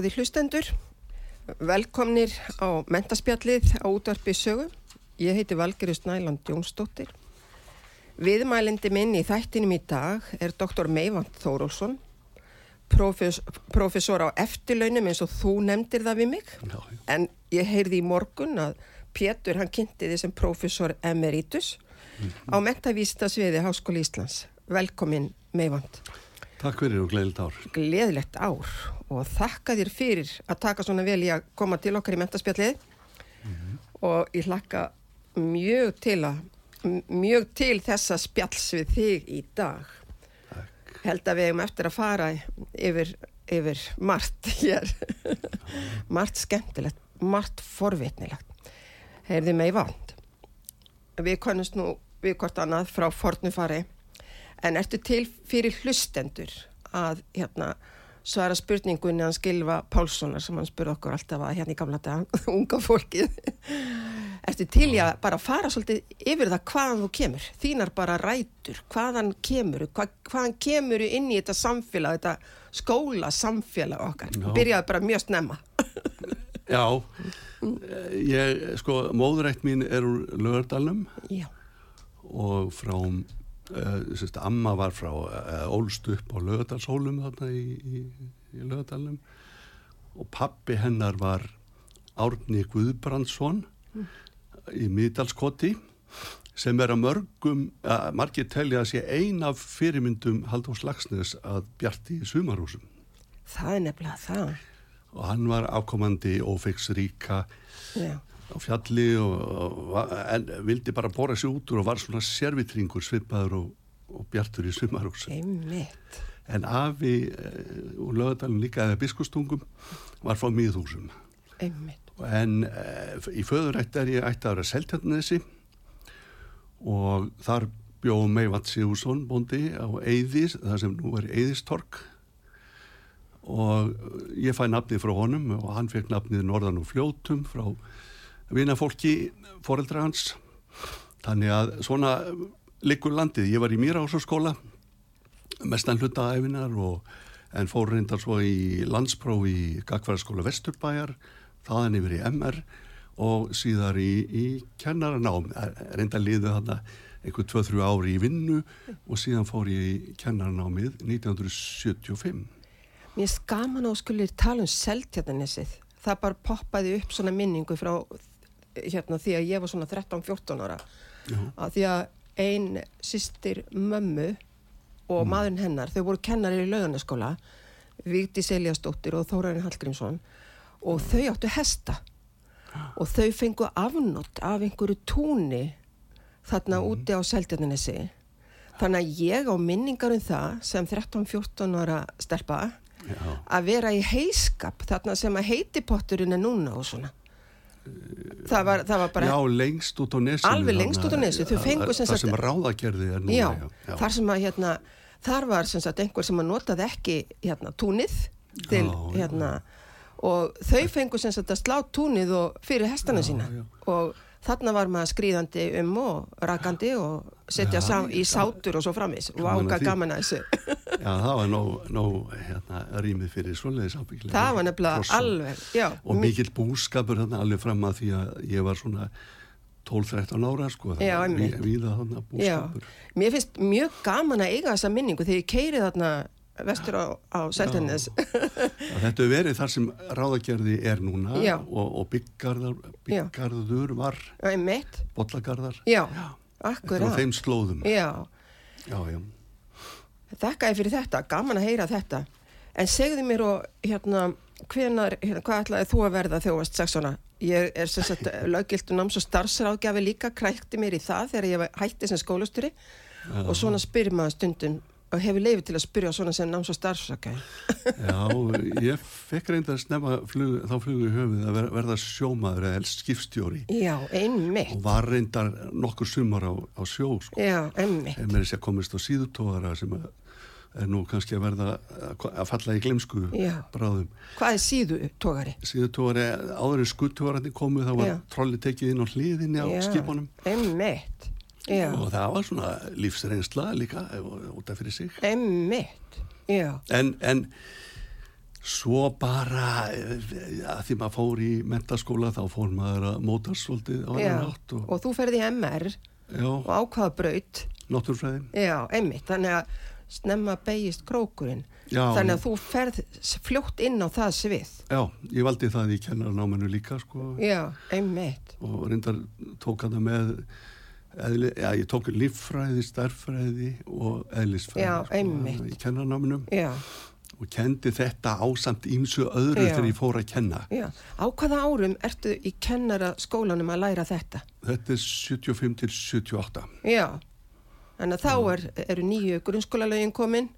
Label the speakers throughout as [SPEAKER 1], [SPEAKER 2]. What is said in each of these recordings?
[SPEAKER 1] Góði hlustendur, velkomnir á mentaspjallið á útvarpi sögu. Ég heiti Valgerður Snæland Jónsdóttir. Viðmælindi minn í þættinum í dag er doktor Meivand Þórólsson, profes, profesor á eftirlaunum eins og þú nefndir það við mig. Já, já. En ég heyrði í morgun að Pétur hann kynnti þið sem profesor emeritus mm -hmm. á mentavísta sviði Háskóli Íslands. Velkomin Meivand.
[SPEAKER 2] Takk fyrir og gleðilegt ár.
[SPEAKER 1] Gleðilegt ár og þakka þér fyrir að taka svona vel í að koma til okkar í mentaspjallið mm -hmm. og ég hlakka mjög til að mjög til þessa spjalls við þig í dag. Takk. Held að við hefum eftir að fara yfir, yfir margt hér. margt skemmtilegt, margt forvitnilegt. Heyrði mig vant. Við konumst nú við hvort annað frá fornufari En ertu til fyrir hlustendur að hérna, svara spurningunni að skilfa Pálssonar sem hann spurði okkur alltaf að hérna í gamla dag, unga fólkið. Ertu til í að bara fara svolítið yfir það hvaðan þú kemur, þínar bara rætur, hvaðan kemur, hvað, hvaðan kemur inn í þetta samfélag, þetta skóla samfélag okkar. Já. Byrjaði bara mjög snemma.
[SPEAKER 2] Já, ég, sko, móðurætt mín er úr lögardalum og frá Uh, sérst, Amma var frá uh, ólst upp á lögadalshólum þarna í, í, í lögadalum og pappi hennar var Árni Guðbrandsson mm. í Mídalskoti sem er að mörgum að margir telja að sé ein af fyrirmyndum Halldórs Lagsnes að bjarti í sumarhúsum.
[SPEAKER 1] Það er nefnilega það.
[SPEAKER 2] Og hann var ákomandi ófeiksríka Já á fjalli og, og en, vildi bara bóra sér út úr og var svona servitringur svipaður og, og bjartur í sumarhús en afi uh, úr lögadalinn líka eða biskustungum var frá miðhúsum. En uh, í föðurætt er ég ætti að vera seltjarnesi og þar bjóðum mig Vats Sigurðsson bondi á Eðis, það sem nú er Eðistork og ég fæ nafnið frá honum og hann fekk nafnið Norðan og Fljótum frá vinafólki foreldra hans. Þannig að svona liggur landið, ég var í Mýrhásaskóla mestan hlutaæfinar en fór reyndar svo í landspróf í Gagfæraskóla Vesturbæjar þaðan yfir í MR og síðar í, í kennaranám. Reyndar liðu þarna einhver 2-3 ári í vinnu og síðan fór ég í kennaranámið 1975
[SPEAKER 1] Mér skaman á skulir tala um seltjarnanessið það bara poppaði upp svona minningu frá hérna því að ég var svona 13-14 ára Já. að því að ein sýstir mömmu og mm. maðurinn hennar, þau voru kennari í löganaskóla Víti Seliastóttir og Þórarinn Hallgrímsson og þau áttu hesta og þau fengu afnótt af einhverju túni þarna mm. úti á Seldjarninesi þannig að ég á minningar um það sem 13-14 ára stelpa Já. að vera í heiskap þarna sem að heitipotturinn er núna og svona það var, það var bara
[SPEAKER 2] já, lengst út á nesu
[SPEAKER 1] alveg lengst út á nesu
[SPEAKER 2] það sem, sem ráðagerði er núna
[SPEAKER 1] já, já. þar sem að hérna, þar var sem sagt einhver sem að notaði ekki hérna, túnið til hérna og þau fengu sem sagt að slá túnið fyrir hestana sína. og þarna var maður skrýðandi um og rakandi og setja ja, í sátur og svo framis og ága gaman að þessu.
[SPEAKER 2] Já, það var nóg, nóg hérna, rýmið fyrir svoleiðis ábygglega
[SPEAKER 1] Það var nefnilega alveg já,
[SPEAKER 2] og mikill búskapur hérna alveg fram að því að ég var svona 12-13 ára sko
[SPEAKER 1] já,
[SPEAKER 2] við, við þarna búskapur. Já.
[SPEAKER 1] Mér finnst mjög gaman að eiga þessa minningu þegar ég keiri þarna vestur á, á Seltennis
[SPEAKER 2] Þetta hefur verið þar sem ráðagerði er núna og, og bygggarður bygggarður var.
[SPEAKER 1] Bollagarðar.
[SPEAKER 2] Já
[SPEAKER 1] akkurat.
[SPEAKER 2] Þetta var þeim slóðum.
[SPEAKER 1] Já,
[SPEAKER 2] Já, já.
[SPEAKER 1] þakka ég fyrir þetta, gaman að heyra þetta. En segðu mér og hérna, hvenar, hérna, hvað ætlaði þú að verða þegar þú varst sexuna? Ég er sem sagt löggiltu náms og starfsráðgjafi líka, krækti mér í það þegar ég hætti sem skólasturi og svona spyrir maður stundum og hefur leifið til að spyrja svona sem náms og starfsráðgjafi.
[SPEAKER 2] Já, ég fekk reynda að snemma flug, þá flugu í höfuð að ver, verða sjómaður eða skipstjóri
[SPEAKER 1] Já, einmitt.
[SPEAKER 2] og var reyndar nokkur sumar á, á sjó sko.
[SPEAKER 1] Já, einmitt.
[SPEAKER 2] Ef mér er sér komist á síðutóðara sem er nú kannski að verða að falla í glemsku
[SPEAKER 1] Já.
[SPEAKER 2] bráðum.
[SPEAKER 1] Hvað er síðu tógari?
[SPEAKER 2] Síðutóðari áður en skuttóðarandi komu þá var
[SPEAKER 1] Já.
[SPEAKER 2] trolli tekið inn á hliðinni á skipunum
[SPEAKER 1] Einmitt. Já,
[SPEAKER 2] og það var svona lífsreynsla líka út af fyrir sig. En, en svo bara eh, að því maður fór í mentaskóla þá fór maður að móta svolítið á annan átt og,
[SPEAKER 1] Og þú ferði í MR
[SPEAKER 2] já,
[SPEAKER 1] og ákvaða braut.
[SPEAKER 2] náttúrfræði.
[SPEAKER 1] Já, einmitt. Þannig að snemma beigist krókurinn.
[SPEAKER 2] Já.
[SPEAKER 1] Þannig að þú ferð fljótt inn á það svið.
[SPEAKER 2] Já, ég valdi það í kennarnáminu líka sko
[SPEAKER 1] Já, einmitt.
[SPEAKER 2] og reyndar tók hann með eðli, já, ég tók líffræði, starffræði og eðlisfræði
[SPEAKER 1] Já,
[SPEAKER 2] sko, í kennarnáminum
[SPEAKER 1] Já,
[SPEAKER 2] og kendi þetta ásamt ímsu öðru
[SPEAKER 1] Já.
[SPEAKER 2] þegar ég fór að kenna.
[SPEAKER 1] já. Á hvaða árum ertu í kennara skólanum að læra þetta?
[SPEAKER 2] Þetta er 75 til 78
[SPEAKER 1] Já. Að þá er, eru nýju grunnskólalögin komin.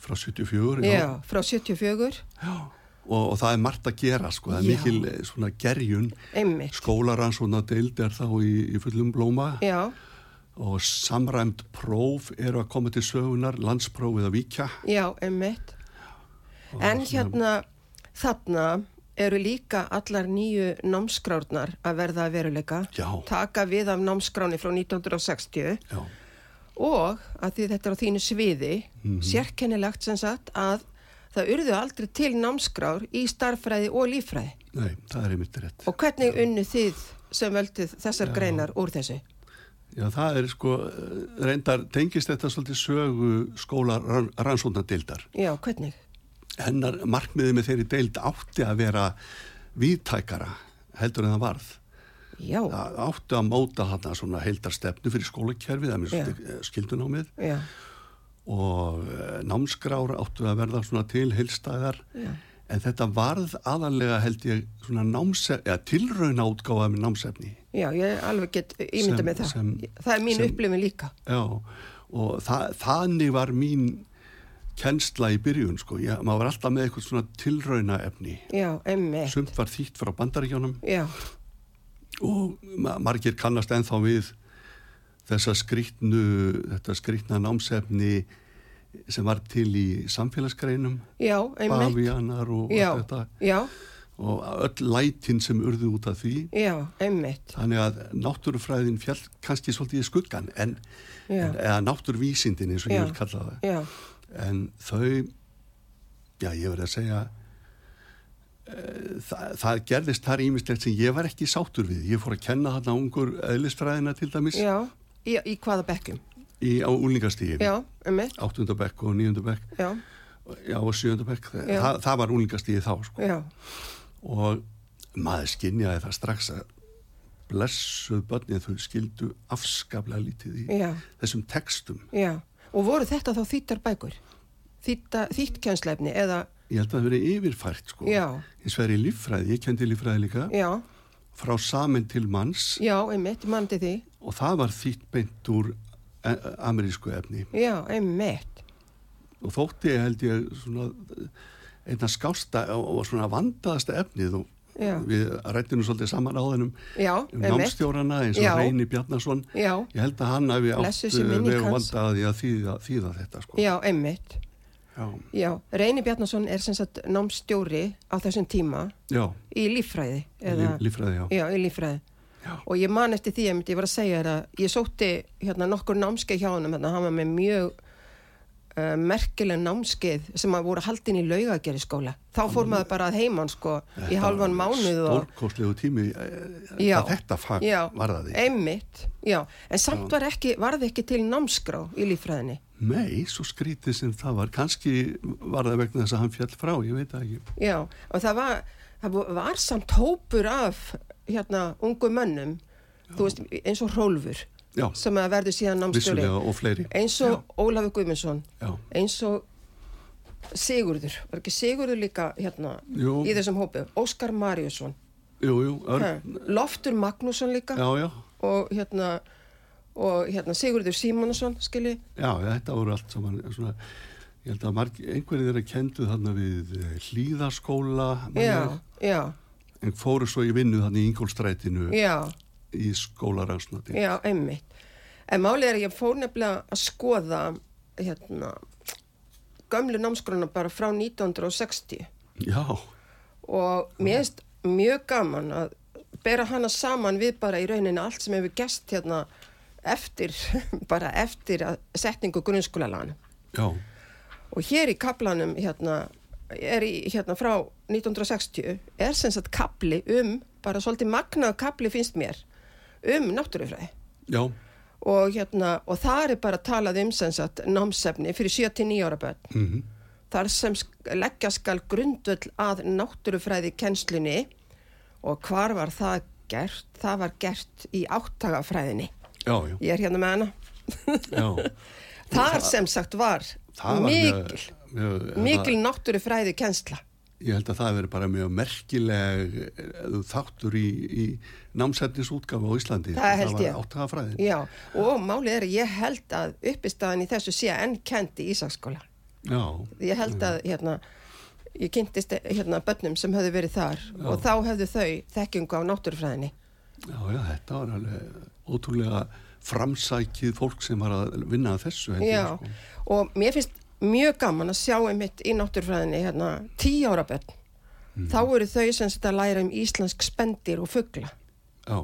[SPEAKER 2] frá 74
[SPEAKER 1] Já, frá 74.
[SPEAKER 2] Já, og, og það er margt að gera sko, það er
[SPEAKER 1] Já.
[SPEAKER 2] mikil eh, svona gerjun
[SPEAKER 1] Einmitt.
[SPEAKER 2] skólarann svona deild er þá í, í fullum blóma
[SPEAKER 1] Já,
[SPEAKER 2] og samræmt próf eru að koma til sögunar, landsprófið að víkja
[SPEAKER 1] já, einmitt. En hérna, þarna eru líka allar nýju námskrárnar að verða að veruleika.
[SPEAKER 2] Já.
[SPEAKER 1] Taka við af námskráni frá 1960
[SPEAKER 2] Já,
[SPEAKER 1] og að því þetta er á þínu sviði,
[SPEAKER 2] Mhm.
[SPEAKER 1] sérkennilegt sem sagt að það urðu aldrei til námskrár í starffræði og líffræði.
[SPEAKER 2] nei, það er einmitt rétt
[SPEAKER 1] Og hvernig unnu þið sem veldið þessar greinar úr þessu?
[SPEAKER 2] Já, það er sko, eh, reyndar tengist þetta svolítið sögu skóla rannsóknardeildar
[SPEAKER 1] Já, hvernig?
[SPEAKER 2] hennar markmiðið með þeirri deild átti að vera víðtækara heldur en það varð
[SPEAKER 1] Já,
[SPEAKER 2] það átti að móta þarna svona heildarstefnu fyrir skólakerfið, það
[SPEAKER 1] Já.
[SPEAKER 2] er skildunámið
[SPEAKER 1] já,
[SPEAKER 2] og eh, námskrára áttu að verða svona til heilstæðar
[SPEAKER 1] Já.
[SPEAKER 2] en þetta varð aðalega held ég svona námsefni, eða tilrauna útgáfa með námsefni
[SPEAKER 1] já, ég alveg get ímynda með það.
[SPEAKER 2] sem-
[SPEAKER 1] það er mín upplifin líka.
[SPEAKER 2] já, og það, þannig var mín kennsla í byrjun sko, ég, maður var alltaf með eitthvað svona tilrauna efni
[SPEAKER 1] Já, emmi.
[SPEAKER 2] sumt var þýtt frá bandaríkjónum
[SPEAKER 1] Já,
[SPEAKER 2] og ma margir kannast ennþá við þessa skrýtnu þetta skrýtna námsefni sem var til í samfélagsgreinum bavíanar og
[SPEAKER 1] Já,
[SPEAKER 2] þetta.
[SPEAKER 1] já,
[SPEAKER 2] og öll lætin sem urðu út af því.
[SPEAKER 1] Já,
[SPEAKER 2] þannig að náttúrufræðin fjall kannski svolítið í skuggan en, en eða náttúrvísindin eins og
[SPEAKER 1] Já.
[SPEAKER 2] ég vil kalla það.
[SPEAKER 1] Já,
[SPEAKER 2] en þau já ég verði að segja uh, það, það gerðist þar ímislegt sem ég var ekki sáttur við. Ég fór að kenna þarna ungur eðlisfræðina til dæmis.
[SPEAKER 1] Já, í, í hvaða bekkum?
[SPEAKER 2] Í, á
[SPEAKER 1] emmitt.
[SPEAKER 2] áttundabekk og níundabekk
[SPEAKER 1] Já,
[SPEAKER 2] já og sjöndabekk
[SPEAKER 1] Já.
[SPEAKER 2] það, það var úlingastígi þá sko. og maður skinjaði það strax að blessuð börnið þau skildu afskaplega lítið í
[SPEAKER 1] já,
[SPEAKER 2] þessum textum
[SPEAKER 1] já. Og voru þetta þá þýttar bækur? Þýtt kjænslefni eða,
[SPEAKER 2] ég held að það veri yfirfært sko
[SPEAKER 1] Já.
[SPEAKER 2] hins vegar í líffræði, ég kendi líffræði líka
[SPEAKER 1] já,
[SPEAKER 2] frá samen til manns
[SPEAKER 1] já, emmitt, mandi því.
[SPEAKER 2] og það var þýtt beint úr amerísku efni
[SPEAKER 1] Já, emmitt.
[SPEAKER 2] og þótti held ég svona einna skásta og svona vandaðasta efnið og
[SPEAKER 1] Já.
[SPEAKER 2] við rættum svolítið saman á þennum
[SPEAKER 1] Já,
[SPEAKER 2] um námstjórana eins
[SPEAKER 1] Já.
[SPEAKER 2] og Reyni Bjarnason
[SPEAKER 1] Já,
[SPEAKER 2] ég held að hann hafi átt
[SPEAKER 1] Blessuð sé minning
[SPEAKER 2] veg og
[SPEAKER 1] hans.
[SPEAKER 2] vandaði að þýða, þýða þetta sko.
[SPEAKER 1] já.
[SPEAKER 2] Já.
[SPEAKER 1] Já, Reyni Bjarnason er sem sagt námstjóri á þessum tíma
[SPEAKER 2] Já,
[SPEAKER 1] í líffræði.
[SPEAKER 2] Líf, líffræði, já.
[SPEAKER 1] Já, í líffræði.
[SPEAKER 2] Já.
[SPEAKER 1] Og ég man eftir því að ég var að segja þér að ég sótti hérna nokkur námskeið hjá hann, hann var með mjög uh, merkileg námskeið sem að voru haldin í laugagerði skóla. Þá fór maður bara að heimann sko í hálfan mánuð og...
[SPEAKER 2] Stórkostlegu tími eh,
[SPEAKER 1] Já.
[SPEAKER 2] að þetta fag
[SPEAKER 1] Já,
[SPEAKER 2] var það því.
[SPEAKER 1] einmitt, já. En samt var ekki, varði ekki til námskrá í líffræðinni.
[SPEAKER 2] Nei, svo skrítið sem það var. Kanski var það vegna þess að hann fjall frá, ég veit ekki.
[SPEAKER 1] Já, og það var, það var samt hópur af hérna ungu mönnum, veist, eins og Hrólfur,
[SPEAKER 2] Já.
[SPEAKER 1] sem að verður síðan
[SPEAKER 2] vissulega og
[SPEAKER 1] eins og Ólafur Guðmundsson.
[SPEAKER 2] Já.
[SPEAKER 1] eins og Sigurður. Var ekki Sigurður líka hérna
[SPEAKER 2] Jú.
[SPEAKER 1] í þessum hópi, Óskar
[SPEAKER 2] örn.
[SPEAKER 1] Loftur Magnússon líka.
[SPEAKER 2] Já, já,
[SPEAKER 1] og hérna og hérna Sigurður Símonusson skilji,
[SPEAKER 2] já, þetta voru allt saman svona, ég held að einhverjir þeirra kendu þarna við eh, hlýðaskóla,
[SPEAKER 1] já, já,
[SPEAKER 2] en fóru svo í vinnu þarna í Ingólstrætinu
[SPEAKER 1] já.
[SPEAKER 2] Í skólarásnati.
[SPEAKER 1] Já, einmitt. En málið er að ég fór nefnilega að skoða hérna gömlu námskrona bara frá 1960
[SPEAKER 2] Já,
[SPEAKER 1] og mér finnst mjög gaman að bera hana saman við bara í rauninni allt sem hefur gæst hérna eftir, bara eftir að setningu grunnskólalana.
[SPEAKER 2] já,
[SPEAKER 1] Og hér í kaplanum hérna, er í, hérna frá 1960 er sem sagt kapli um, bara svolítið magnað kapli finnst mér, um náttúrufræði. og hérna og það er bara talað um sem sagt námsefni fyrir 7-9 ára börn.
[SPEAKER 2] Mhm,
[SPEAKER 1] þar sem leggja skal grundvöll að náttúrufræði kennslunni og hvar var það gert? Það var gert í áttagafræðinni
[SPEAKER 2] já, já,
[SPEAKER 1] ég er hérna með hana. Þar sem sagt var
[SPEAKER 2] Það
[SPEAKER 1] mikil,
[SPEAKER 2] mjög,
[SPEAKER 1] mikil náttúrufræði kennsla
[SPEAKER 2] Ég held að það veri bara mjög merkileg eh, þáttur í, í námsætnisútgafu á Íslandi.
[SPEAKER 1] Það held ég.
[SPEAKER 2] Það var áttagafræðin.
[SPEAKER 1] Já, og málið er að ég held að uppistaðan í þessu sé enn kendi í Ísaksskóla
[SPEAKER 2] Já,
[SPEAKER 1] ég held að hérna ég kynntist hérna börnum sem höfðu verið þar og þá höfðu þau þekkingu á náttúrufræðinni
[SPEAKER 2] já, já, þetta var alveg ótrúlega framsækið fólk sem var að vinna að þessu.
[SPEAKER 1] Já,
[SPEAKER 2] sko.
[SPEAKER 1] og mér finnst mjög gaman að sjá einmitt í náttúrufræðinni hérna tíu ára börn þá eru þau sem þetta læra um íslensk spendir og fugla
[SPEAKER 2] Já,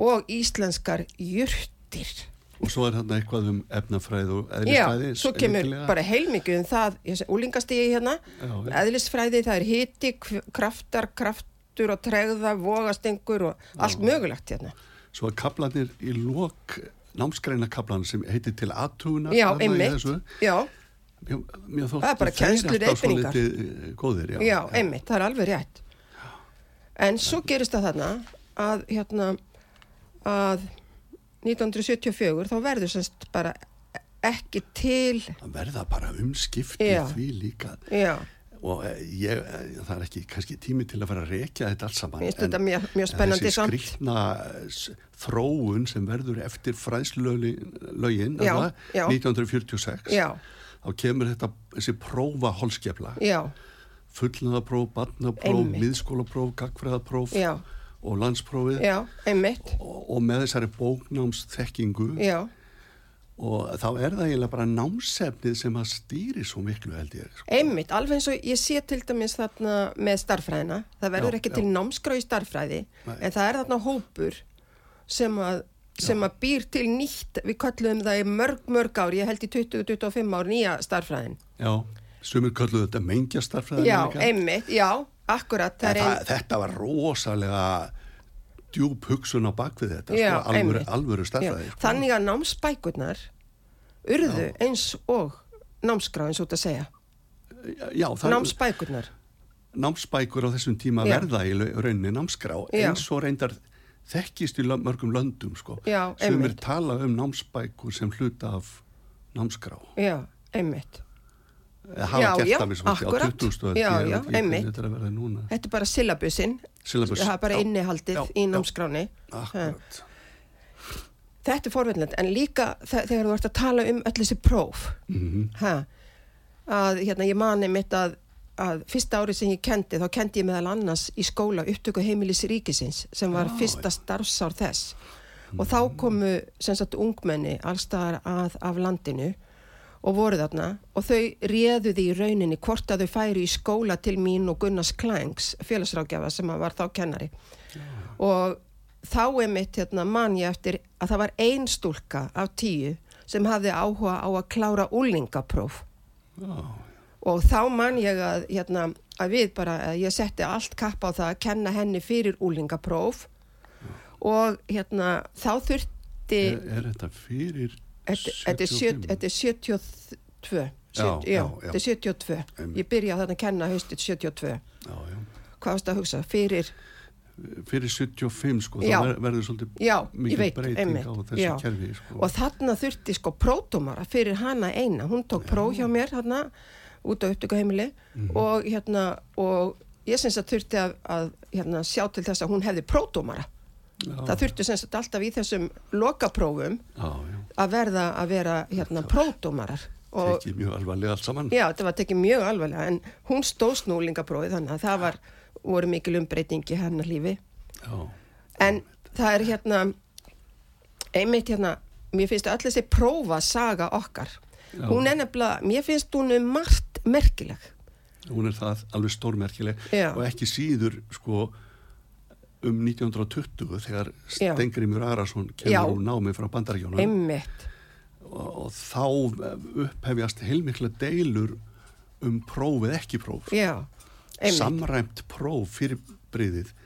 [SPEAKER 1] og íslenskar jurtir
[SPEAKER 2] og svo er þarna eitthvað um efnafræð og
[SPEAKER 1] Já,
[SPEAKER 2] eðlisfræði.
[SPEAKER 1] svo kemur
[SPEAKER 2] líklega.
[SPEAKER 1] bara heilmikið um það, úlingastíði hérna,
[SPEAKER 2] Já, já.
[SPEAKER 1] eðlisfræði, það er hiti, kraftar, kraftur og tregða, vogastengur og allt mögulegt hérna.
[SPEAKER 2] Svo er kaplanir í lok námsgreina kaplan sem heitir til aðtugunar.
[SPEAKER 1] Já, einmitt, já,
[SPEAKER 2] Mér, mér þóttu
[SPEAKER 1] Það er bara
[SPEAKER 2] svolítið, eh, góðir. Já,
[SPEAKER 1] já, einmitt, það er alveg rétt. En svo gerist það þarna að, hérna, að 1974 þá verður semst bara ekki til,
[SPEAKER 2] Það verða bara umskipti því líka.
[SPEAKER 1] já,
[SPEAKER 2] og eh, ég, eh, það er ekki kannski tími til að fara að rekja þetta allt saman
[SPEAKER 1] finnst þetta mjög- mjög spennandi
[SPEAKER 2] þessi skrýtna eh, þróun sem verður eftir fræðslögin
[SPEAKER 1] Já, já.
[SPEAKER 2] 1946
[SPEAKER 1] já,
[SPEAKER 2] þá kemur þetta þessi prófa holskefla. Fullnaðapróf, barnapróf, miðskólapróf, gagfræðapróf og landsprófið. Og, og með þessari bóknámsþekkingu
[SPEAKER 1] já,
[SPEAKER 2] og þá er það eiginlega bara námsefnið sem að stýri svo miklu held ég sko.
[SPEAKER 1] einmitt, alveg eins og ég sé til dæmis þarna með starffræðina, það verður
[SPEAKER 2] Já,
[SPEAKER 1] ekki
[SPEAKER 2] já.
[SPEAKER 1] til námskrá í starffræði,
[SPEAKER 2] Nei.
[SPEAKER 1] en það er þarna hópur sem að sem að býr til nýtt, við kallum það í mörg, mörg ár, ég held í 20-25 ár nýja starffræðin.
[SPEAKER 2] Já, sumir kalluðu þetta mengjastarfræðin
[SPEAKER 1] Já, einmitt, já, akkurat, er
[SPEAKER 2] það,
[SPEAKER 1] ein,
[SPEAKER 2] þetta var rosalega djúb hugsun á bakvið þetta,
[SPEAKER 1] Já,
[SPEAKER 2] sko, alvöru, alvöru
[SPEAKER 1] já,
[SPEAKER 2] starfræði. Sko.
[SPEAKER 1] þannig að námsbækurnar urðu eins og námskrá eins og þetta segja,
[SPEAKER 2] Já,
[SPEAKER 1] námsbækurnar,
[SPEAKER 2] námsbækur á þessum tíma
[SPEAKER 1] Já.
[SPEAKER 2] verða í rauninni námskrá
[SPEAKER 1] Já.
[SPEAKER 2] eins og reyndar þekkist í mörgum löndum, sko.
[SPEAKER 1] Já,
[SPEAKER 2] Sumir
[SPEAKER 1] einmitt.
[SPEAKER 2] tala um námsbækur sem hluta af námskrá.
[SPEAKER 1] já, einmitt.
[SPEAKER 2] Hafa gert það mér sem á
[SPEAKER 1] akkurat.
[SPEAKER 2] 20. öld,
[SPEAKER 1] Já,
[SPEAKER 2] ég veit
[SPEAKER 1] já, einmitt.
[SPEAKER 2] Þetta er.
[SPEAKER 1] Þetta er bara syllabusinn,
[SPEAKER 2] Syllabus,
[SPEAKER 1] það er bara
[SPEAKER 2] já.
[SPEAKER 1] innihaldið í námskráni. Þetta er forveitlegt, en líka þe- þegar þú ert að tala um öll þessi próf,
[SPEAKER 2] Mm
[SPEAKER 1] ha, að hérna, ég mani mitt að, að fyrsta ári sem ég kendi, þá kendi ég meðal annars í skóla upptöku heimilis ríkisins sem var fyrsta starfsár þess. Og þá komu sem sagt ungmenni allstaðar að af landinu og voru þarna og þau réðu því í rauninni hvort að þau færi í skóla til mín og Gunnars Klængs félagsrákjafa sem var þá kennari. Og þá er mitt hérna, man ég eftir að það var ein stúlka af tíu sem hafði áhuga á að klára úlingapróf
[SPEAKER 2] Já,
[SPEAKER 1] og þá man ég að, hérna, að við bara, að ég setti allt kapp á það að kenna henni fyrir úlingapróf og hérna þá þurfti
[SPEAKER 2] er, er þetta fyrir
[SPEAKER 1] Þetta er sjö-
[SPEAKER 2] 75?
[SPEAKER 1] þetta er 72
[SPEAKER 2] Já,
[SPEAKER 1] Sjö-
[SPEAKER 2] já, já.
[SPEAKER 1] þetta er 72
[SPEAKER 2] Einmitt.
[SPEAKER 1] ég byrjaði að kenna haustið 72
[SPEAKER 2] Já, já.
[SPEAKER 1] hvað varst að hugsa, fyrir
[SPEAKER 2] fyrir 75 sko,
[SPEAKER 1] Já.
[SPEAKER 2] þá ver- verður svolítið
[SPEAKER 1] Já, veit,
[SPEAKER 2] breyting
[SPEAKER 1] einmitt,
[SPEAKER 2] á þessu
[SPEAKER 1] já.
[SPEAKER 2] kerfi sko.
[SPEAKER 1] og þarna þurfti sko pródómara fyrir hana eina, hún tók próf hjá mér þarna út á upptökuheimili
[SPEAKER 2] Mhm.
[SPEAKER 1] og hérna og ég syns að þurfti að, að hérna, sjá til þess að hún hefði pródómara
[SPEAKER 2] já,
[SPEAKER 1] það þurfti syns að alltaf í þessum lokaprófum
[SPEAKER 2] já, já,
[SPEAKER 1] að verða að vera hérna pródómarar og
[SPEAKER 2] tekið mjög alvarlega allt saman.
[SPEAKER 1] Já, þetta var tekið mjög alvarlega en hún stóð snúlingaprófið þannig að það var, voru mikil umbreyting í hennar lífi.
[SPEAKER 2] Já,
[SPEAKER 1] en það er hérna einmitt hérna mér finnst öll þessi prófa saga okkar. Hún er nefnilega, mér finnst hún um margt merkileg.
[SPEAKER 2] Hún er það alveg stórmerkileg og ekki síður sko um 1920 þegar
[SPEAKER 1] Já.
[SPEAKER 2] Stengrimur Arason
[SPEAKER 1] Já.
[SPEAKER 2] kemur úr námi frá bandarækjónum
[SPEAKER 1] einmitt,
[SPEAKER 2] og, og þá upphefjast heilmikla deilur um prófið ekki próf
[SPEAKER 1] já
[SPEAKER 2] samræmt próf fyrir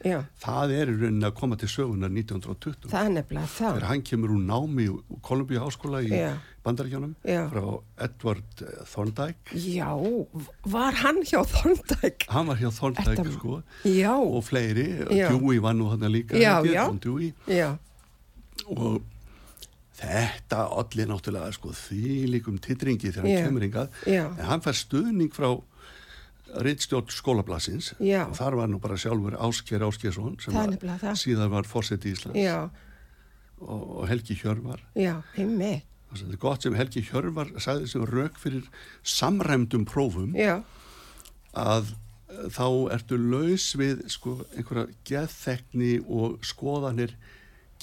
[SPEAKER 1] já,
[SPEAKER 2] það er í rauninni að koma til sögunar 1920
[SPEAKER 1] það er nefnilega það.
[SPEAKER 2] Þegar hann kemur úr námi úr Columbia háskóla í
[SPEAKER 1] Já.
[SPEAKER 2] bandaríkjónum
[SPEAKER 1] Já.
[SPEAKER 2] frá Edward eh, Thorndike.
[SPEAKER 1] Já, var hann hjá Þorndæk
[SPEAKER 2] hann var hjá Thorndike
[SPEAKER 1] Þetta-
[SPEAKER 2] sko.
[SPEAKER 1] Já,
[SPEAKER 2] og fleiri. Dewey var nú hann líka Dewey.
[SPEAKER 1] Já,
[SPEAKER 2] og þetta allir náttúrulega sko því líkum titringi þegar hann kemur hingað.
[SPEAKER 1] Já.
[SPEAKER 2] en hann fær stuðning frá Ritstjórn skólablasins
[SPEAKER 1] Já.
[SPEAKER 2] og þar var nú bara sjálfur Ásker Áskersson sem
[SPEAKER 1] Það
[SPEAKER 2] var,
[SPEAKER 1] það.
[SPEAKER 2] síðan var fórseti Íslands.
[SPEAKER 1] Já,
[SPEAKER 2] og, og Helgi Hjörvar.
[SPEAKER 1] Já, einmitt.
[SPEAKER 2] Það er gott sem Helgi Hjörvar sagði sem rauk fyrir samræmdum prófum
[SPEAKER 1] já,
[SPEAKER 2] að eh, þá ertu laus við sko einhverja geðþekni og skoðanir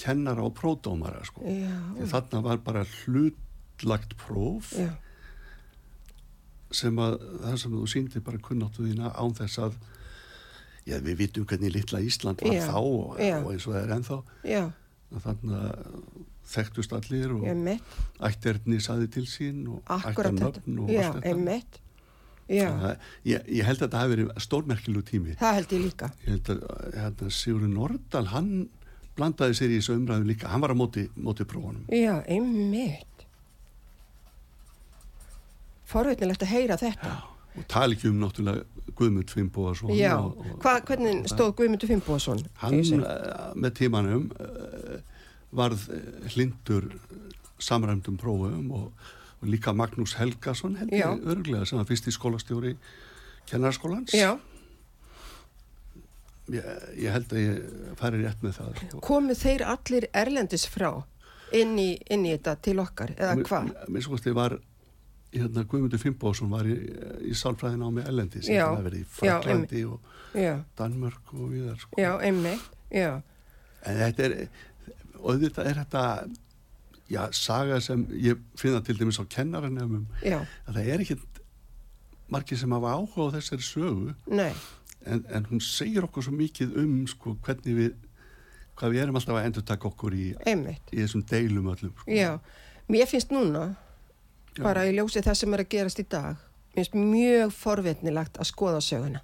[SPEAKER 2] kennara og pródómara sko.
[SPEAKER 1] já,
[SPEAKER 2] Því þarna var bara hlutlagt próf.
[SPEAKER 1] Já
[SPEAKER 2] sem að það sem þú síndi bara kunnáttu þína án þess að já, við vitum hvernig litla Ísland var
[SPEAKER 1] Já,
[SPEAKER 2] þá og, og eins og það er ennþá. Þannig að þekktust allir og ætterni saði til sín og
[SPEAKER 1] akkurat
[SPEAKER 2] ættarnöfn og allt þetta.
[SPEAKER 1] einmitt. Já,
[SPEAKER 2] Þannig að ég, ég held að þetta hafi verið stórmerkilu tími.
[SPEAKER 1] Það held ég líka.
[SPEAKER 2] Ég held að, held að Sigurður Nordal hann blandaði sér í þessu umræðu líka. Hann var á móti, móti prófunum.
[SPEAKER 1] Já, einmitt. Forveitnilegt að heyra þetta.
[SPEAKER 2] og tala ekki um náttúrulega Guðmund Fimboðarsson
[SPEAKER 1] Já,
[SPEAKER 2] og, og,
[SPEAKER 1] Hva, hvernig stóð Guðmundur Fimboðsson?
[SPEAKER 2] hann uh, með tímanum uh, varð uh, hlindur samræmdum prófum og, og líka Magnús Helgason held
[SPEAKER 1] Já.
[SPEAKER 2] ég örglega sem var fyrst í skólastjóri kennarskólans
[SPEAKER 1] Já,
[SPEAKER 2] ég, ég held að ég færi rétt með það
[SPEAKER 1] komu þeir allir erlendis frá inn í, inn í þetta til okkar, eða
[SPEAKER 2] Mér-
[SPEAKER 1] hvað?
[SPEAKER 2] mér sko þið var hérna Guðmundur Fimboðsson var í, í sálfræðin á mig Ellendi sem
[SPEAKER 1] Já,
[SPEAKER 2] það verið í
[SPEAKER 1] já,
[SPEAKER 2] Fraklandi og
[SPEAKER 1] Já,
[SPEAKER 2] Danmörk og viðar sko.
[SPEAKER 1] já, einmitt, já,
[SPEAKER 2] en þetta er og auðvitað er þetta já, saga sem ég finna til dæmis á kennaranemum
[SPEAKER 1] já,
[SPEAKER 2] að það er ekkit margir sem hafa áhuga á þessari sögu
[SPEAKER 1] nei,
[SPEAKER 2] en, en hún segir okkur svo mikið um sko, hvernig við hvað við erum alltaf að endur taka okkur í, í þessum deilum öllum sko.
[SPEAKER 1] já. Mér finnst núna,
[SPEAKER 2] Já.
[SPEAKER 1] Bara í ljósi það sem er að gerast í dag, mér finnst mjög forveitnilegt að skoða söguna.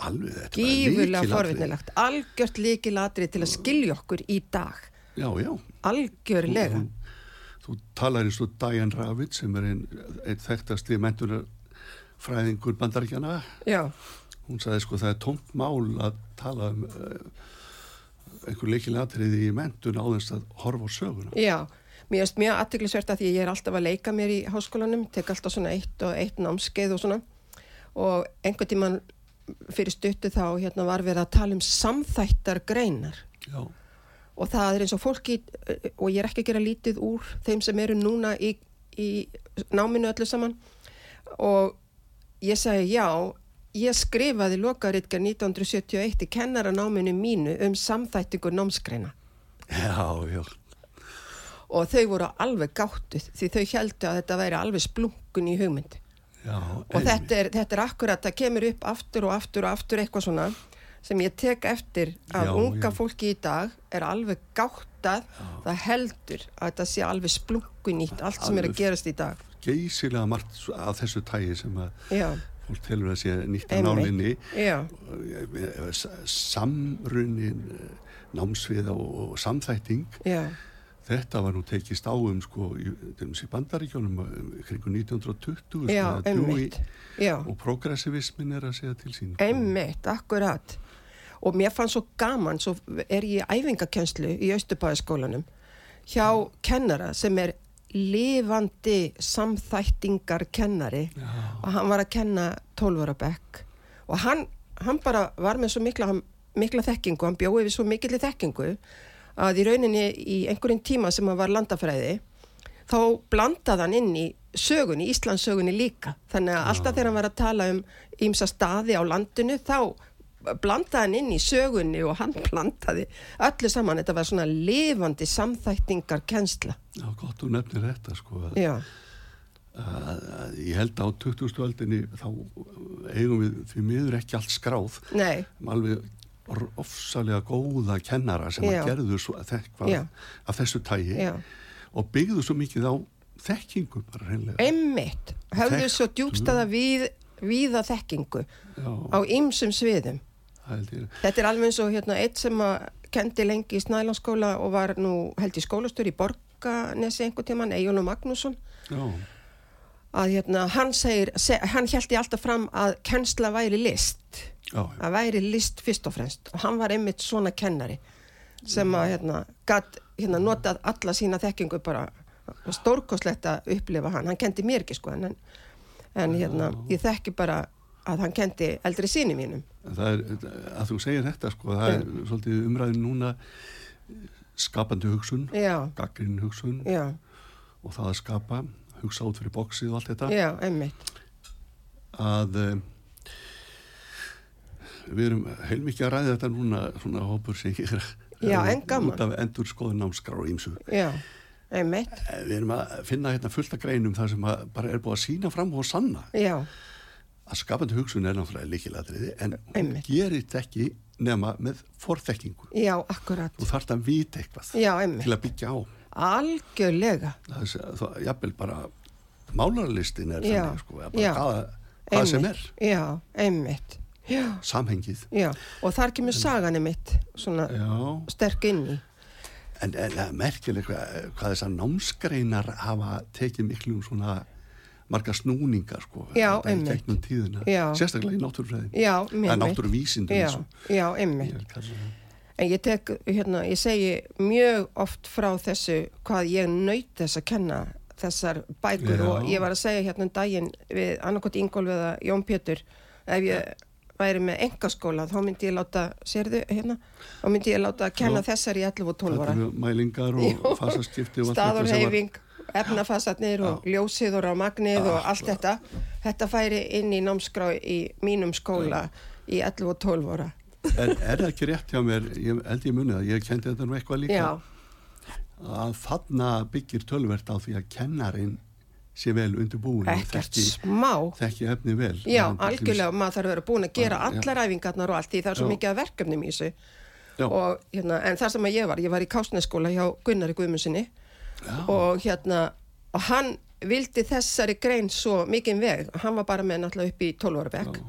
[SPEAKER 2] alveg þetta
[SPEAKER 1] Gífurlega forveitnilegt, algjört líkilatri til að skilja okkur í dag.
[SPEAKER 2] já, já
[SPEAKER 1] Algjörlega.
[SPEAKER 2] Þú, þú talar eins og Diane Ravitt sem er einn ein þekktasti mentunarfræðingur bandaríkjana.
[SPEAKER 1] Já,
[SPEAKER 2] Hún sagði sko það er tómt mál að tala um uh, einhver leikilatriði í mentun á þess að horfa á söguna.
[SPEAKER 1] já. Mér finnst mjög aðtöklisvert að því ég er alltaf að leika mér í háskólanum, tek alltaf svona eitt og eitt námskeið og svona. Og einhvern tíman fyrir stuttu þá hérna var verið að tala um samþættar greinar
[SPEAKER 2] Já,
[SPEAKER 1] og það er eins og fólki og ég er ekki að gera lítið úr þeim sem eru núna í, í náminu öllu saman. Og ég segi já ég skrifaði lokaritkar 1971 í kennaranáminu mínu um samþættingu námsgreina.
[SPEAKER 2] Já, já.
[SPEAKER 1] Og þau voru alveg gáttuð því þau heldu að þetta væri alveg splunkun í hugmynd.
[SPEAKER 2] Já
[SPEAKER 1] og þetta er, þetta er akkurat, það kemur upp aftur og aftur og aftur eitthvað svona sem ég tek eftir að
[SPEAKER 2] Já,
[SPEAKER 1] unga
[SPEAKER 2] já.
[SPEAKER 1] fólki í dag er alveg gáttað. Það heldur að þetta sé alveg splunkunýtt allt sem er að gerast í dag.
[SPEAKER 2] Geysilega margt af þessu tægi sem að
[SPEAKER 1] já,
[SPEAKER 2] fólk telur að sé nýtt að nálinni. Samrunin, námsvið og, og samþætting.
[SPEAKER 1] Já,
[SPEAKER 2] Þetta var nú tekist á um sko í, bandaríkjónum um, kringu 1920
[SPEAKER 1] já,
[SPEAKER 2] sko, og progressivismin er að segja til sín sko.
[SPEAKER 1] einmitt, akkurat og mér fannst svo gaman, svo er ég í æfingakenslu í Östubæðaskólanum hjá kennara sem er lifandi samþættingar kennari
[SPEAKER 2] Já.
[SPEAKER 1] og hann var að kenna 12 ára bekk og hann, hann bara var með svo mikla, mikla þekkingu, hann bjóði við svo mikilli þekkingu að í rauninni í einhverjum tíma sem hann var landafræði þá blandaði hann inn í sögunni, Íslandsögunni líka. Þannig að alltaf þegar hann var að tala um ímsa staði á landinu þá blandaði hann inn í sögunni og hann blandaði öllu saman. Þetta var svona lifandi samþættingar kensla
[SPEAKER 2] Já, gott þú nefnir þetta sko að, að, að ég held að á 20. öldinni þá eigum við því miður ekki allt skráð.
[SPEAKER 1] Nei,
[SPEAKER 2] alveg or- ofsalega góða kennara sem
[SPEAKER 1] Já.
[SPEAKER 2] að gerðu svo,
[SPEAKER 1] Já.
[SPEAKER 2] af þessu tægi
[SPEAKER 1] já.
[SPEAKER 2] og byggðu svo mikið á þekkingu bara reynlega
[SPEAKER 1] einmitt, höfðu svo
[SPEAKER 2] Þekktu.
[SPEAKER 1] djúbstaða við, viða þekkingu
[SPEAKER 2] Já,
[SPEAKER 1] á ymsum sviðum. Þetta er alveg eins og hérna, eitt sem að kendi lengi í Snælandsskóla og var nú held í skólastur í Borganesi einhver tíman, Egilur Magnússon.
[SPEAKER 2] Já,
[SPEAKER 1] að hérna, hann segir, se, hann held ég alltaf fram að kennsla væri list
[SPEAKER 2] já,
[SPEAKER 1] að væri list fyrst og fremst. Og hann var einmitt svona kennari sem að hérna, gat, hérna notað alla sína þekkingu bara. Stórkoslegt að upplifa hann, hann kendi mér ekki sko en, en hérna, ég þekki bara að hann kendi eldri síni mínum.
[SPEAKER 2] Er, að þú segir þetta sko, það er svolítið umræðin núna skapandi hugsun, gaggrinn hugsun
[SPEAKER 1] já,
[SPEAKER 2] og það að skapa, hugsa út fyrir bóksið og allt þetta,
[SPEAKER 1] já,
[SPEAKER 2] að um, við erum heilmikið að ræða þetta núna, svona hópur sem ég er
[SPEAKER 1] Já, en gaman.
[SPEAKER 2] út af endur skoðun námskrar og ímsu.
[SPEAKER 1] Já, einmitt,
[SPEAKER 2] Við erum að finna hérna fullt af greinum þar sem bara er búið að sína fram og sanna.
[SPEAKER 1] Já,
[SPEAKER 2] að skapandi hugsun er náttúrulega líkilatriði en
[SPEAKER 1] Einmitt.
[SPEAKER 2] gerir þetta ekki nema með forþekkingu.
[SPEAKER 1] já, akkurat.
[SPEAKER 2] Þú þarft að vita eitthvað
[SPEAKER 1] Já,
[SPEAKER 2] til að byggja á.
[SPEAKER 1] algjörlega.
[SPEAKER 2] Það er jafnvel bara málarlistin er þannig sko, bara hvað, hvað sem er,
[SPEAKER 1] Já, einmitt
[SPEAKER 2] samhengið.
[SPEAKER 1] já, og þar kemur sagan einmitt svona
[SPEAKER 2] Já,
[SPEAKER 1] sterk inn í
[SPEAKER 2] en, en það er merkileg hvað, hvað þessar námsgreinar hafa tekið miklum svona marga snúningar sko,
[SPEAKER 1] Já,
[SPEAKER 2] er
[SPEAKER 1] einmitt.
[SPEAKER 2] sérstaklega í náttúrufræðin. Það er náttúruvísindum
[SPEAKER 1] Já, já, einmitt
[SPEAKER 2] það.
[SPEAKER 1] En ég tek, hérna, ég segi mjög oft frá þessu hvað ég naut þess að kenna þessar bækur
[SPEAKER 2] Já.
[SPEAKER 1] og ég var að segja hérna um daginn við annarkot Ingólf eða Jón Pétur ef ég væri með engaskóla þá myndi ég láta, sérðu hérna þá myndi ég láta að kenna
[SPEAKER 2] Já.
[SPEAKER 1] þessar í 11 og 12 ára.
[SPEAKER 2] mælingar og fasaskipti
[SPEAKER 1] staðurheyfing, efnafasatnir og ljósið og rámagnið og allt þetta. Þetta færi inn í námskrá í mínum skóla í 11 og 12 ára.
[SPEAKER 2] En er það ekki rétt hjá mér, ég held ég munið að ég kendi þetta nú eitthvað líka,
[SPEAKER 1] Já,
[SPEAKER 2] að þarna byggir tölvert á því að kennarin sé vel undirbúin
[SPEAKER 1] ekkert smá.
[SPEAKER 2] þekki efni vel.
[SPEAKER 1] Já, algjörlega, maður þarf að vera búin að gera allar æfingarnar og allt því það er svo
[SPEAKER 2] Já.
[SPEAKER 1] mikið af verkefnum í þessu. Og hérna, en það sem að ég var, ég var í Kásneskóla hjá Gunnari Guðmundsinni
[SPEAKER 2] já,
[SPEAKER 1] og hérna, og hann vildi þessari grein svo mikið veg, hann var bara með náttúrulega upp í 12 ára bekk,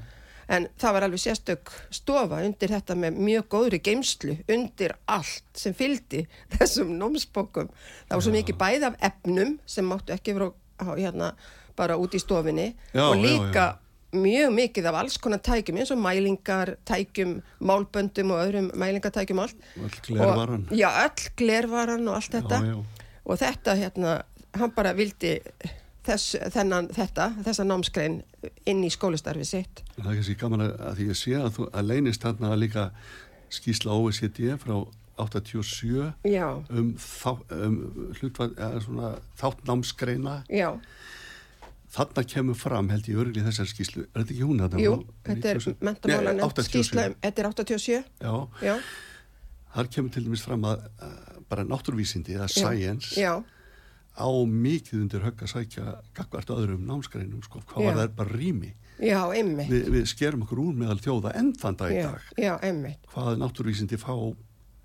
[SPEAKER 1] en það var alveg sérstök stofa undir þetta með mjög góðri geimslu, undir allt sem fylgdi þessum námsbókum. Það var svo mikið bæð af efnum sem máttu ekki vera hérna, bara út í stofinni
[SPEAKER 2] Já,
[SPEAKER 1] og líka
[SPEAKER 2] já.
[SPEAKER 1] mjög mikið af alls konar tækjum eins og mælingar, tækjum, málböndum og öðrum mælingartækjum allt.
[SPEAKER 2] öll glervaran.
[SPEAKER 1] Og, já, öll glervaran og allt þetta.
[SPEAKER 2] Já.
[SPEAKER 1] Og þetta hérna, hann bara vildi þess, þennan, þetta, þessa námskrein inn í skólastarfi sitt.
[SPEAKER 2] Það er kannski gaman að, að því ég sé að, þú, að leynist þarna líka skýsla OECD frá 87
[SPEAKER 1] Já,
[SPEAKER 2] um, þá, um hlutvað, eða svona þáttnámsgreina.
[SPEAKER 1] já,
[SPEAKER 2] Þarna kemur fram, held ég, örgli þessar skýslu. Er þetta ekki hún að
[SPEAKER 1] jú, þetta er mentamálan skýsla, um- þetta er 87,
[SPEAKER 2] Já,
[SPEAKER 1] já,
[SPEAKER 2] þar kemur til dæmis fram að bara náttúruvísindi eða science á mikið undir högg að sækja gagvart öðrum námsgreinum, sko, hvað var það? Bara rými.
[SPEAKER 1] já,
[SPEAKER 2] Vi, við skerum okkur úr meðal þjóða enn þann dag í dag. Hvað náttúruvísindi fá,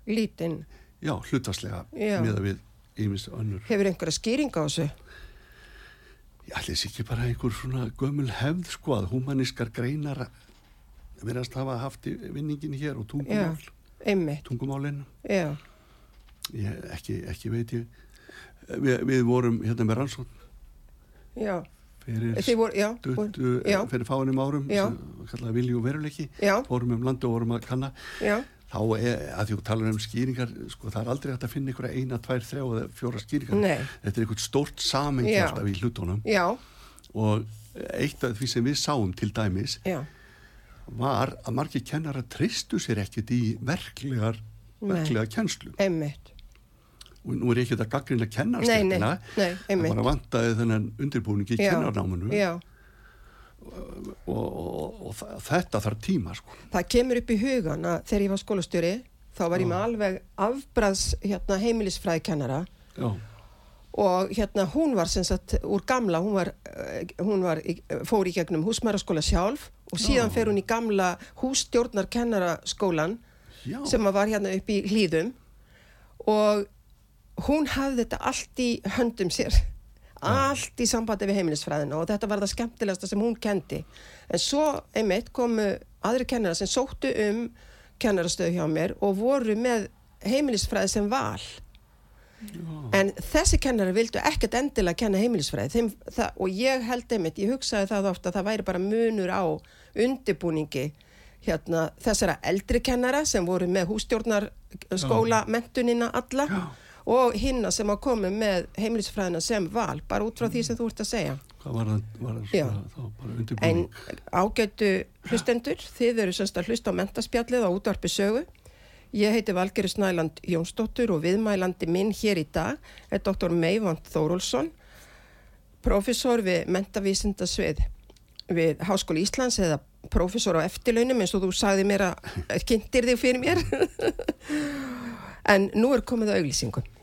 [SPEAKER 1] lítinn,
[SPEAKER 2] já, hlutastlega
[SPEAKER 1] Já.
[SPEAKER 2] miða við ímis önnur.
[SPEAKER 1] hefur einhverja skýring á þessu?
[SPEAKER 2] Ég ætli þessi ekki bara einhver svona gömul hefð, sko, að humanískar greinar verðast hafa haft vinningin hér og
[SPEAKER 1] Já,
[SPEAKER 2] tungumál,
[SPEAKER 1] einmitt,
[SPEAKER 2] tungumálinn.
[SPEAKER 1] já,
[SPEAKER 2] Ég, ekki, ekki veit ég. Við, við vorum hérna með rannsókn
[SPEAKER 1] já,
[SPEAKER 2] fyrir
[SPEAKER 1] voru, já,
[SPEAKER 2] stuttu,
[SPEAKER 1] voru- já.
[SPEAKER 2] fyrir fáinum árum
[SPEAKER 1] Já.
[SPEAKER 2] sem kallaði vilju og veruleiki
[SPEAKER 1] Já.
[SPEAKER 2] fórum um landu og vorum að kanna
[SPEAKER 1] Já,
[SPEAKER 2] þá er, að því þú talar um skýringar sko, það er aldrei hægt að finna ykkur eina, tvær, þrjá eða fjóra skýringar.
[SPEAKER 1] Nei.
[SPEAKER 2] þetta er einhvern stórt samengi
[SPEAKER 1] Já.
[SPEAKER 2] alltaf í hlutunum.
[SPEAKER 1] Já,
[SPEAKER 2] og eitt af því sem við sáum til dæmis
[SPEAKER 1] já,
[SPEAKER 2] var að margir kennara tristu sér ekkit í verklegar verklega kennslu.
[SPEAKER 1] Einmitt.
[SPEAKER 2] og nú er ekki að gaggrina
[SPEAKER 1] Nei, nei,
[SPEAKER 2] kennarstekina
[SPEAKER 1] nei,
[SPEAKER 2] það var að vantaði þennan undirbúning í kennarnámanu
[SPEAKER 1] Já,
[SPEAKER 2] og, og, og þetta þarf tíma sko.
[SPEAKER 1] það kemur upp í hugan að þegar ég var skólastjóri, þá var ég með alveg afbræðs hérna, heimilisfræðikennara.
[SPEAKER 2] Já,
[SPEAKER 1] og hérna hún var sem sagt úr gamla, hún var, eh, hún var fór í gegnum húsmæraskóla sjálf og síðan
[SPEAKER 2] Já.
[SPEAKER 1] fer hún í gamla hússtjórnarkennaraskólan sem var hérna upp í hlýðum og hún hafði þetta allt í höndum sér allt í sambandi við heimilisfræðina og þetta var það skemmtilegasta sem hún kendi en svo einmitt komu aðri kennara sem sóttu um kennarastöðu hjá mér og voru með heimilisfræði sem val. En þessi kennara vildu ekkert endilega kenna heimilisfræði. Þeim, það, og ég held einmitt, ég hugsaði það ofta að það væri bara munur á undibúningi hérna, þessara eldri kennara sem voru með hústjórnarskóla mentunina alla.
[SPEAKER 2] Já.
[SPEAKER 1] Og hinna sem að komu með heimilisfræðina sem val, bara út frá því sem þú ert að segja
[SPEAKER 2] var það, var það
[SPEAKER 1] en ágætu hlustendur þið eru semst að hlusta á mentaspjallið á útvarpi sögu Ég heiti Valgeri Snæland Jónsdóttur og viðmælandi minn hér í dag er Dr. Meivand Þórólsson, profesor við mentavísindasvið við Háskóli Íslands eða profesor á eftirlaunum eins og þú sagði mér að kynntir þig fyrir mér. en nú er komið að auglýsingum.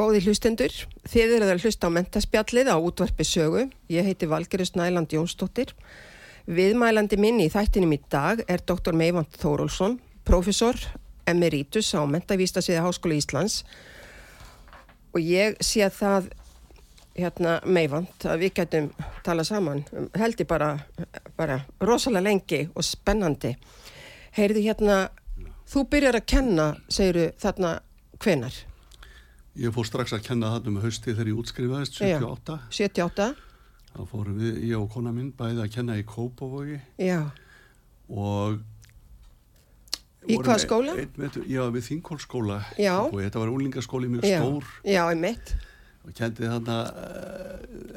[SPEAKER 1] Góði hlustendur, þið eruð að hlusta á mentaspjallið á útvarpi sögu. Ég heiti Valgeri Snæland Jónsdóttir. Viðmælandi minn í þættinum í dag er Dr. Meivand Þórólsson, profesor emeritus á mentavístasviði Háskóla Íslands. Og ég sé það, hérna, Meivand, að við getum tala saman, held ég bara, bara rosalega lengi og spennandi. Heyrðu hérna, þú byrjar að kenna, segiru þarna, hvenar?
[SPEAKER 2] Ég fór strax að kenna það um hausti þegar ég útskrifaðist
[SPEAKER 1] Já.
[SPEAKER 2] 78
[SPEAKER 1] 78?
[SPEAKER 2] þá fórum við, ég og kona minn bæði að kenna í Kópavogi
[SPEAKER 1] Já,
[SPEAKER 2] og
[SPEAKER 1] Í
[SPEAKER 2] vorum
[SPEAKER 1] hvaða
[SPEAKER 2] ein-
[SPEAKER 1] skóla?
[SPEAKER 2] einn vetur- já, við Þingholskóla
[SPEAKER 1] Já.
[SPEAKER 2] og þetta var úlingaskóli mjög
[SPEAKER 1] já,
[SPEAKER 2] stór
[SPEAKER 1] já, einmitt.
[SPEAKER 2] og kendi þarna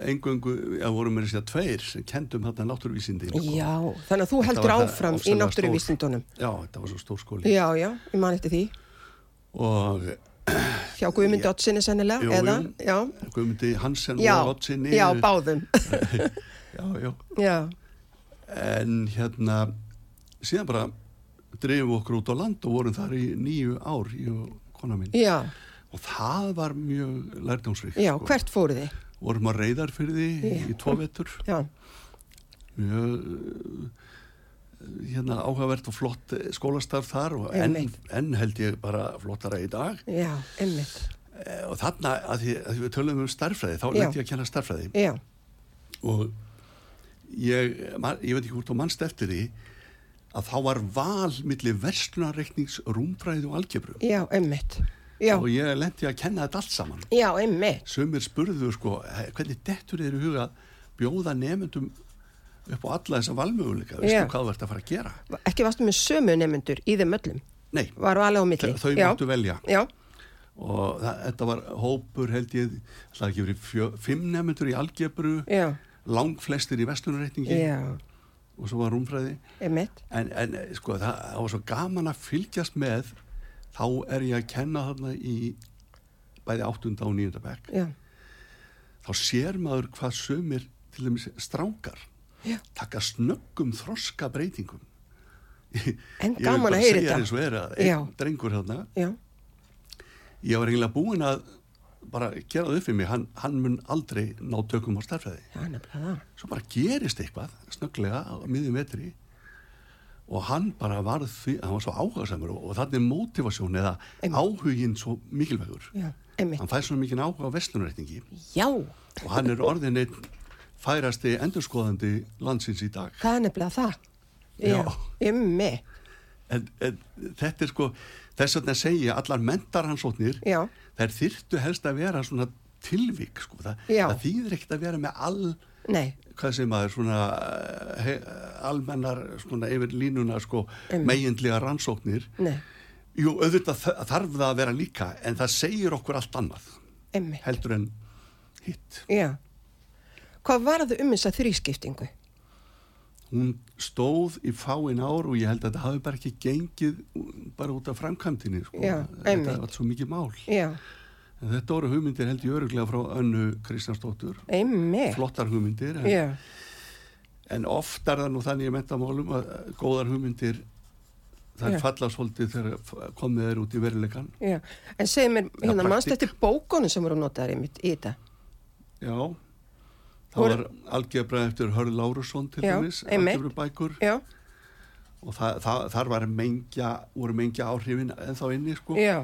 [SPEAKER 2] engöngu, já, vorum með þess að tveir sem kendum þarna náttúruvísindi sko.
[SPEAKER 1] Já, þannig að þú heldur áfram í náttúruvísindunum.
[SPEAKER 2] já, þetta var svo stór skóli
[SPEAKER 1] Já, já, ég man eftir því.
[SPEAKER 2] og
[SPEAKER 1] Hjá Guðmundi Ottsinni sennilega,
[SPEAKER 2] Jú,
[SPEAKER 1] eða?
[SPEAKER 2] jú. Guðmundi Hansen og Otsinni
[SPEAKER 1] já, báðum.
[SPEAKER 2] já, já.
[SPEAKER 1] Já,
[SPEAKER 2] en hérna síðan bara dreifum við okkur út á land og vorum þar í nýju ár ég og kona mín.
[SPEAKER 1] Já,
[SPEAKER 2] og það var mjög lærdómsvík
[SPEAKER 1] já, hvert fóru þið?
[SPEAKER 2] vorum að reyðar fyrir
[SPEAKER 1] Já.
[SPEAKER 2] í tvo vetur.
[SPEAKER 1] Já,
[SPEAKER 2] mjög hérna áhugavert og flott eh, skólastarf þar og enn, enn held ég bara flottara í dag.
[SPEAKER 1] Já.
[SPEAKER 2] Eh, og þarna að því, að við tölum um starffræði þá lendi ég að kenna starffræði
[SPEAKER 1] Já,
[SPEAKER 2] og ég, man, ég veit ekki hvort þú mannst eftir því að þá var val milli verslunarreiknings, rúmfræði og algebru.
[SPEAKER 1] Já, einmitt. Já,
[SPEAKER 2] og ég lendi að kenna þetta allt saman.
[SPEAKER 1] Já, einmitt.
[SPEAKER 2] sumir spurðu sko "He- hvernig dettur í huga bjóða nefndum upp á alla þessa valmöguleika veistu hvað þú ert að fara að gera?
[SPEAKER 1] Ekki varstu með sömu nefnendur í þeim öllum?
[SPEAKER 2] nei, þau, þau
[SPEAKER 1] já.
[SPEAKER 2] máttu velja.
[SPEAKER 1] Já,
[SPEAKER 2] og það, þetta var hópur held ég það ekki verið fimm nefndur í algebru
[SPEAKER 1] já,
[SPEAKER 2] lang flestir í vestlunarreikningi
[SPEAKER 1] já,
[SPEAKER 2] og svo var rúmfræði. En, en sko það, það var svo gaman að fylgjast með þá er ég að kenna þarna í bæði 8. og 9. bekk. Þá sér maður hvað sömur til dæmis strákar
[SPEAKER 1] Já.
[SPEAKER 2] taka snöggum þroska breytingum
[SPEAKER 1] En gaman
[SPEAKER 2] bara
[SPEAKER 1] að heyra þetta.
[SPEAKER 2] einn drengur
[SPEAKER 1] já,
[SPEAKER 2] ég var eiginlega búin að bara gera það upp fyrir mig, hann, hann mun aldrei ná tökum á starfræði. Svo bara gerist eitthvað, snögglega á miðjum vetri og hann bara var því, hann var svo áhugaðsamur og, og þannig mótivasjón eða
[SPEAKER 1] Einmitt.
[SPEAKER 2] áhugin svo mikilvægur.
[SPEAKER 1] Já.
[SPEAKER 2] Hann fær svona mikið áhuga á vestlunrætningi
[SPEAKER 1] Já,
[SPEAKER 2] og hann er orðin einn færasti endurskoðandi landsins í dag.
[SPEAKER 1] það er nefnilega það.
[SPEAKER 2] Já.
[SPEAKER 1] Ymmi.
[SPEAKER 2] En, en þetta er sko, þess vegna segja allar mentarhansóknir,
[SPEAKER 1] Já,
[SPEAKER 2] þær þyrftu helst að vera svona tilvík, sko. Þa,
[SPEAKER 1] Já.
[SPEAKER 2] það þýðir ekkert að vera með all,
[SPEAKER 1] nei,
[SPEAKER 2] hvað sem maður, svona eh, he, almennar, svona yfir línuna, sko,
[SPEAKER 1] Einmitt.
[SPEAKER 2] megindlega rannsóknir.
[SPEAKER 1] nei,
[SPEAKER 2] Jú, auðvitað þarf það að vera líka, en það segir okkur allt annað,
[SPEAKER 1] ymmi.
[SPEAKER 2] heldur en hitt.
[SPEAKER 1] Já. Hvað var það um þessa þrískiptingu?
[SPEAKER 2] Hún stóð í fáin ár og ég held að þetta hafi bara ekki gengið bara út af framkvæmtinni, sko. Þetta
[SPEAKER 1] einmitt.
[SPEAKER 2] var svo mikið mál.
[SPEAKER 1] Já,
[SPEAKER 2] En þetta voru hugmyndir held ég öruglega frá önnu Kristjánsdóttur,
[SPEAKER 1] ymmi.
[SPEAKER 2] flottar hugmyndir, en,
[SPEAKER 1] Já,
[SPEAKER 2] en oft er það nú þannig í mentamálum að að góðar hugmyndir þær
[SPEAKER 1] Já.
[SPEAKER 2] falla svolítið þegar komið er út í veruleikan.
[SPEAKER 1] já. En segð mér, hérna, eftir bókunum sem voru notaðar í þetta?
[SPEAKER 2] Já, það var algebra eftir Hörð Lárusson til dæmis,
[SPEAKER 1] einmitt.
[SPEAKER 2] algebra bækur
[SPEAKER 1] Já,
[SPEAKER 2] og það, það, þar var mengja, voru mengja áhrifin ennþá inni sko.
[SPEAKER 1] já,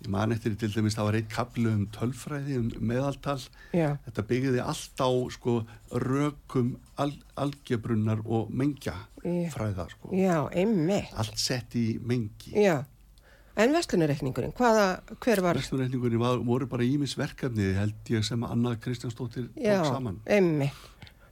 [SPEAKER 2] Ég man eftir til dæmis það var eitt kaplu um tölfræði, um meðaltal.
[SPEAKER 1] já,
[SPEAKER 2] Þetta byggði allt á sko rökum al, algebrunnar og mengja
[SPEAKER 1] Já.
[SPEAKER 2] fræða sko.
[SPEAKER 1] já, ymmi.
[SPEAKER 2] Allt sett í mengi.
[SPEAKER 1] Já. En vestlunarreikningurinn, hver var?
[SPEAKER 2] Vesturreikningunni var, voru bara ímis verkefni held ég sem Anna Kristjánsdóttir
[SPEAKER 1] Já,
[SPEAKER 2] tók saman.
[SPEAKER 1] ymmi.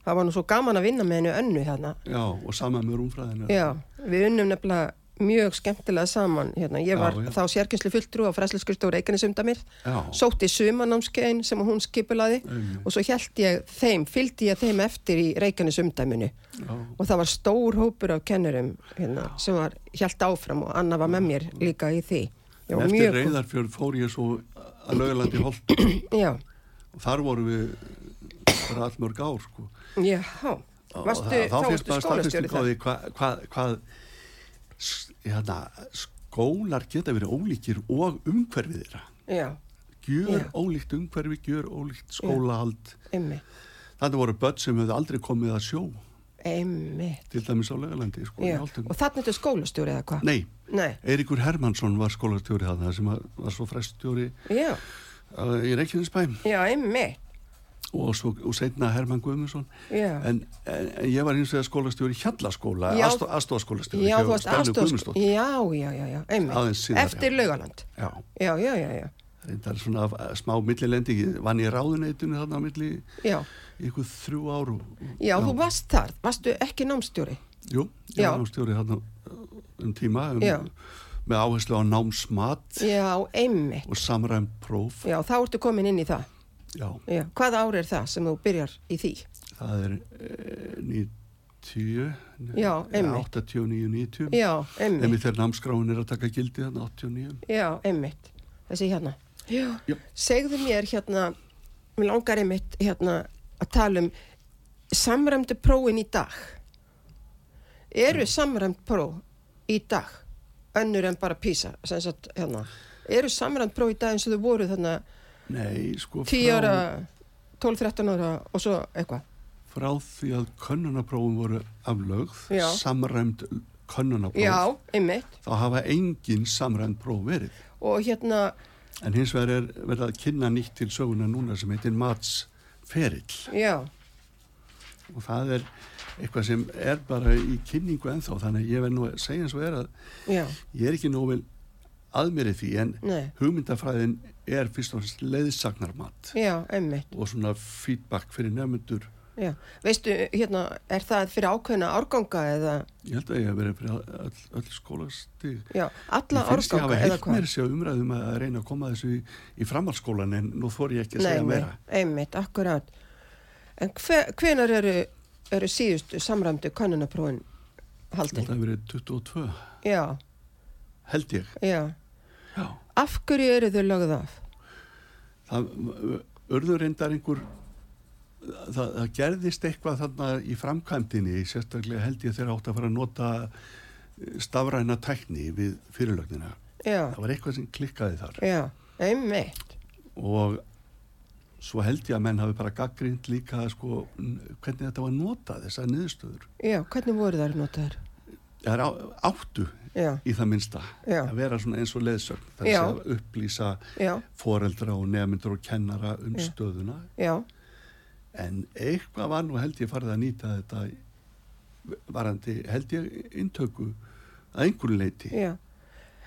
[SPEAKER 1] Það var nú svo gaman að vinna með hennu önnu þarna.
[SPEAKER 2] Já, og saman með rúmfræðinu.
[SPEAKER 1] Já, við unnum nefnilega mjög skemmtilega saman. Hérna, ég
[SPEAKER 2] Já,
[SPEAKER 1] var
[SPEAKER 2] já.
[SPEAKER 1] þá sérkjenslu fulltrú á fræsliskurstóð Reykjanesumdamir,
[SPEAKER 2] Já.
[SPEAKER 1] sótti sumanámskeiðin sem hún skipulaði
[SPEAKER 2] Einmitt.
[SPEAKER 1] og svo held ég þeim, fylgdi ég þeim eftir í Reykjanesumdaminu
[SPEAKER 2] Já.
[SPEAKER 1] og það var stór hópur af kennurum hérna, sem var held áfram og Anna var með mér líka í því. Já,
[SPEAKER 2] eftir reyðarfjörð fór ég svo að laugalandi holt
[SPEAKER 1] Já,
[SPEAKER 2] og þar voru við allmörg ár sko.
[SPEAKER 1] já,
[SPEAKER 2] það-
[SPEAKER 1] þá
[SPEAKER 2] þá fyrst maður statistík á því hvað hva, hva, hérna, skólar geta verið ólíkir og umhverfið þeirra.
[SPEAKER 1] Já,
[SPEAKER 2] gjör
[SPEAKER 1] Já.
[SPEAKER 2] ólíkt umhverfi, gjör ólíkt skólahald. Þannig voru börn sem hefðu aldrei komið að sjó.
[SPEAKER 1] Einmitt.
[SPEAKER 2] til dæmis á laugalandi sko,
[SPEAKER 1] og þannig þetta skólastjóri eða hvað?
[SPEAKER 2] Nei,
[SPEAKER 1] Nei,
[SPEAKER 2] Eiríkur Hermansson var skólastjóri þarna sem var svo freststjóri uh, í Reykjanesbæm
[SPEAKER 1] já, einmitt,
[SPEAKER 2] og, svo, og setna Herman Guðmundsson. En, en, ég var hins vegar skólastjóri í Hjallaskóla,
[SPEAKER 1] Já.
[SPEAKER 2] aðstofaskólastjóri
[SPEAKER 1] Já, þú varst aðstof,
[SPEAKER 2] Guðmundsdóttir
[SPEAKER 1] já, já, já, einmitt, eftir laugaland,
[SPEAKER 2] Já,
[SPEAKER 1] já, já, já, já,
[SPEAKER 2] þetta er svona uh, smá millilendi, vann ég ráðuneytinu þarna á milli ykkur þrjú ár og,
[SPEAKER 1] já, þú varst þar, varstu ekki námstjóri,
[SPEAKER 2] Jú, ég
[SPEAKER 1] Já.
[SPEAKER 2] var námstjóri þarna uh, um tíma um, með áherslu á námsmat
[SPEAKER 1] já, einmitt,
[SPEAKER 2] og samræmt próf.
[SPEAKER 1] Já, þá ertu komin inn í það,
[SPEAKER 2] Já,
[SPEAKER 1] já, hvaða ár er það sem þú byrjar í því?
[SPEAKER 2] það er eh, 90
[SPEAKER 1] Já, einmitt.
[SPEAKER 2] 89, 90
[SPEAKER 1] Já, einmitt,
[SPEAKER 2] Einmitt þegar námskráin er að taka gildi þannig 89
[SPEAKER 1] já, einmitt, þessi hérna, já,
[SPEAKER 2] Já.
[SPEAKER 1] segðu mér hérna, mér langar einmitt hérna að tala um samræmdu prófin í dag, eru samræmd próf í dag, önnur en bara sem sagt, hérna, eru samræmd próf í dag eins og þau voru þarna
[SPEAKER 2] Nei, sko
[SPEAKER 1] 10 ára, 12-13 ára og svo eitthvað.
[SPEAKER 2] frá því að könnunaprófum voru aflögð,
[SPEAKER 1] Já.
[SPEAKER 2] samræmt könnunapróf,
[SPEAKER 1] Já, einmitt.
[SPEAKER 2] þá hafa engin samræmt próf verið.
[SPEAKER 1] Og hérna,
[SPEAKER 2] En hins vegar er verið að kynna nýtt til söguna núna sem heitir matsferill
[SPEAKER 1] já,
[SPEAKER 2] og það er eitthvað sem er bara í kynningu ennþá, þannig að ég verð nú að segja eins og er að
[SPEAKER 1] já,
[SPEAKER 2] ég er ekki nóg vel aðmeri því en
[SPEAKER 1] nei,
[SPEAKER 2] hugmyndafræðin er fyrst og fremst leiðsagnarmat
[SPEAKER 1] já,
[SPEAKER 2] og svona feedback fyrir nefnendur
[SPEAKER 1] já. Veistu, hérna, er það fyrir ákveðna árganga eða,
[SPEAKER 2] ég held að ég hef verið fyrir öll, öll skólastig
[SPEAKER 1] já, alla
[SPEAKER 2] ég finnst ég
[SPEAKER 1] árganga
[SPEAKER 2] hafa
[SPEAKER 1] eða
[SPEAKER 2] heilt
[SPEAKER 1] hvað?
[SPEAKER 2] mér sér umræðum að reyna að koma þessu í, í framhaldsskólan en nú þór ég ekki að
[SPEAKER 1] Nei,
[SPEAKER 2] segja meira
[SPEAKER 1] einmitt, akkurát. En hve, hvenar eru, eru síðustu samræmdu kannunaprófin haldin?
[SPEAKER 2] þetta hefur verið 22
[SPEAKER 1] Já,
[SPEAKER 2] held ég
[SPEAKER 1] já.
[SPEAKER 2] Já.
[SPEAKER 1] Af hverju eru þau lögð af?
[SPEAKER 2] það urður reyndar einhver það, það gerðist eitthvað þarna í framkvæmdini sérstaklega held ég þegar átt að fara að nota eh, stafræna tækni við fyrirlögnina
[SPEAKER 1] Já,
[SPEAKER 2] það var eitthvað sem klikkaði þar
[SPEAKER 1] já, einmitt.
[SPEAKER 2] og svo held ég að menn hafi bara gaggrind líka sko, hvernig þetta var notað þessar niðurstöður
[SPEAKER 1] Já, hvernig voru þær notaðar?
[SPEAKER 2] það er á, áttu
[SPEAKER 1] Já,
[SPEAKER 2] í það minnsta.
[SPEAKER 1] Já.
[SPEAKER 2] að vera svona eins og leðsögn er
[SPEAKER 1] Já.
[SPEAKER 2] að upplýsa foreldra og nefndur og kennara um stöðuna.
[SPEAKER 1] Já,
[SPEAKER 2] en eitthvað var nú held ég farið að nýta þetta varandi held ég intöku að einhverju leiti
[SPEAKER 1] já.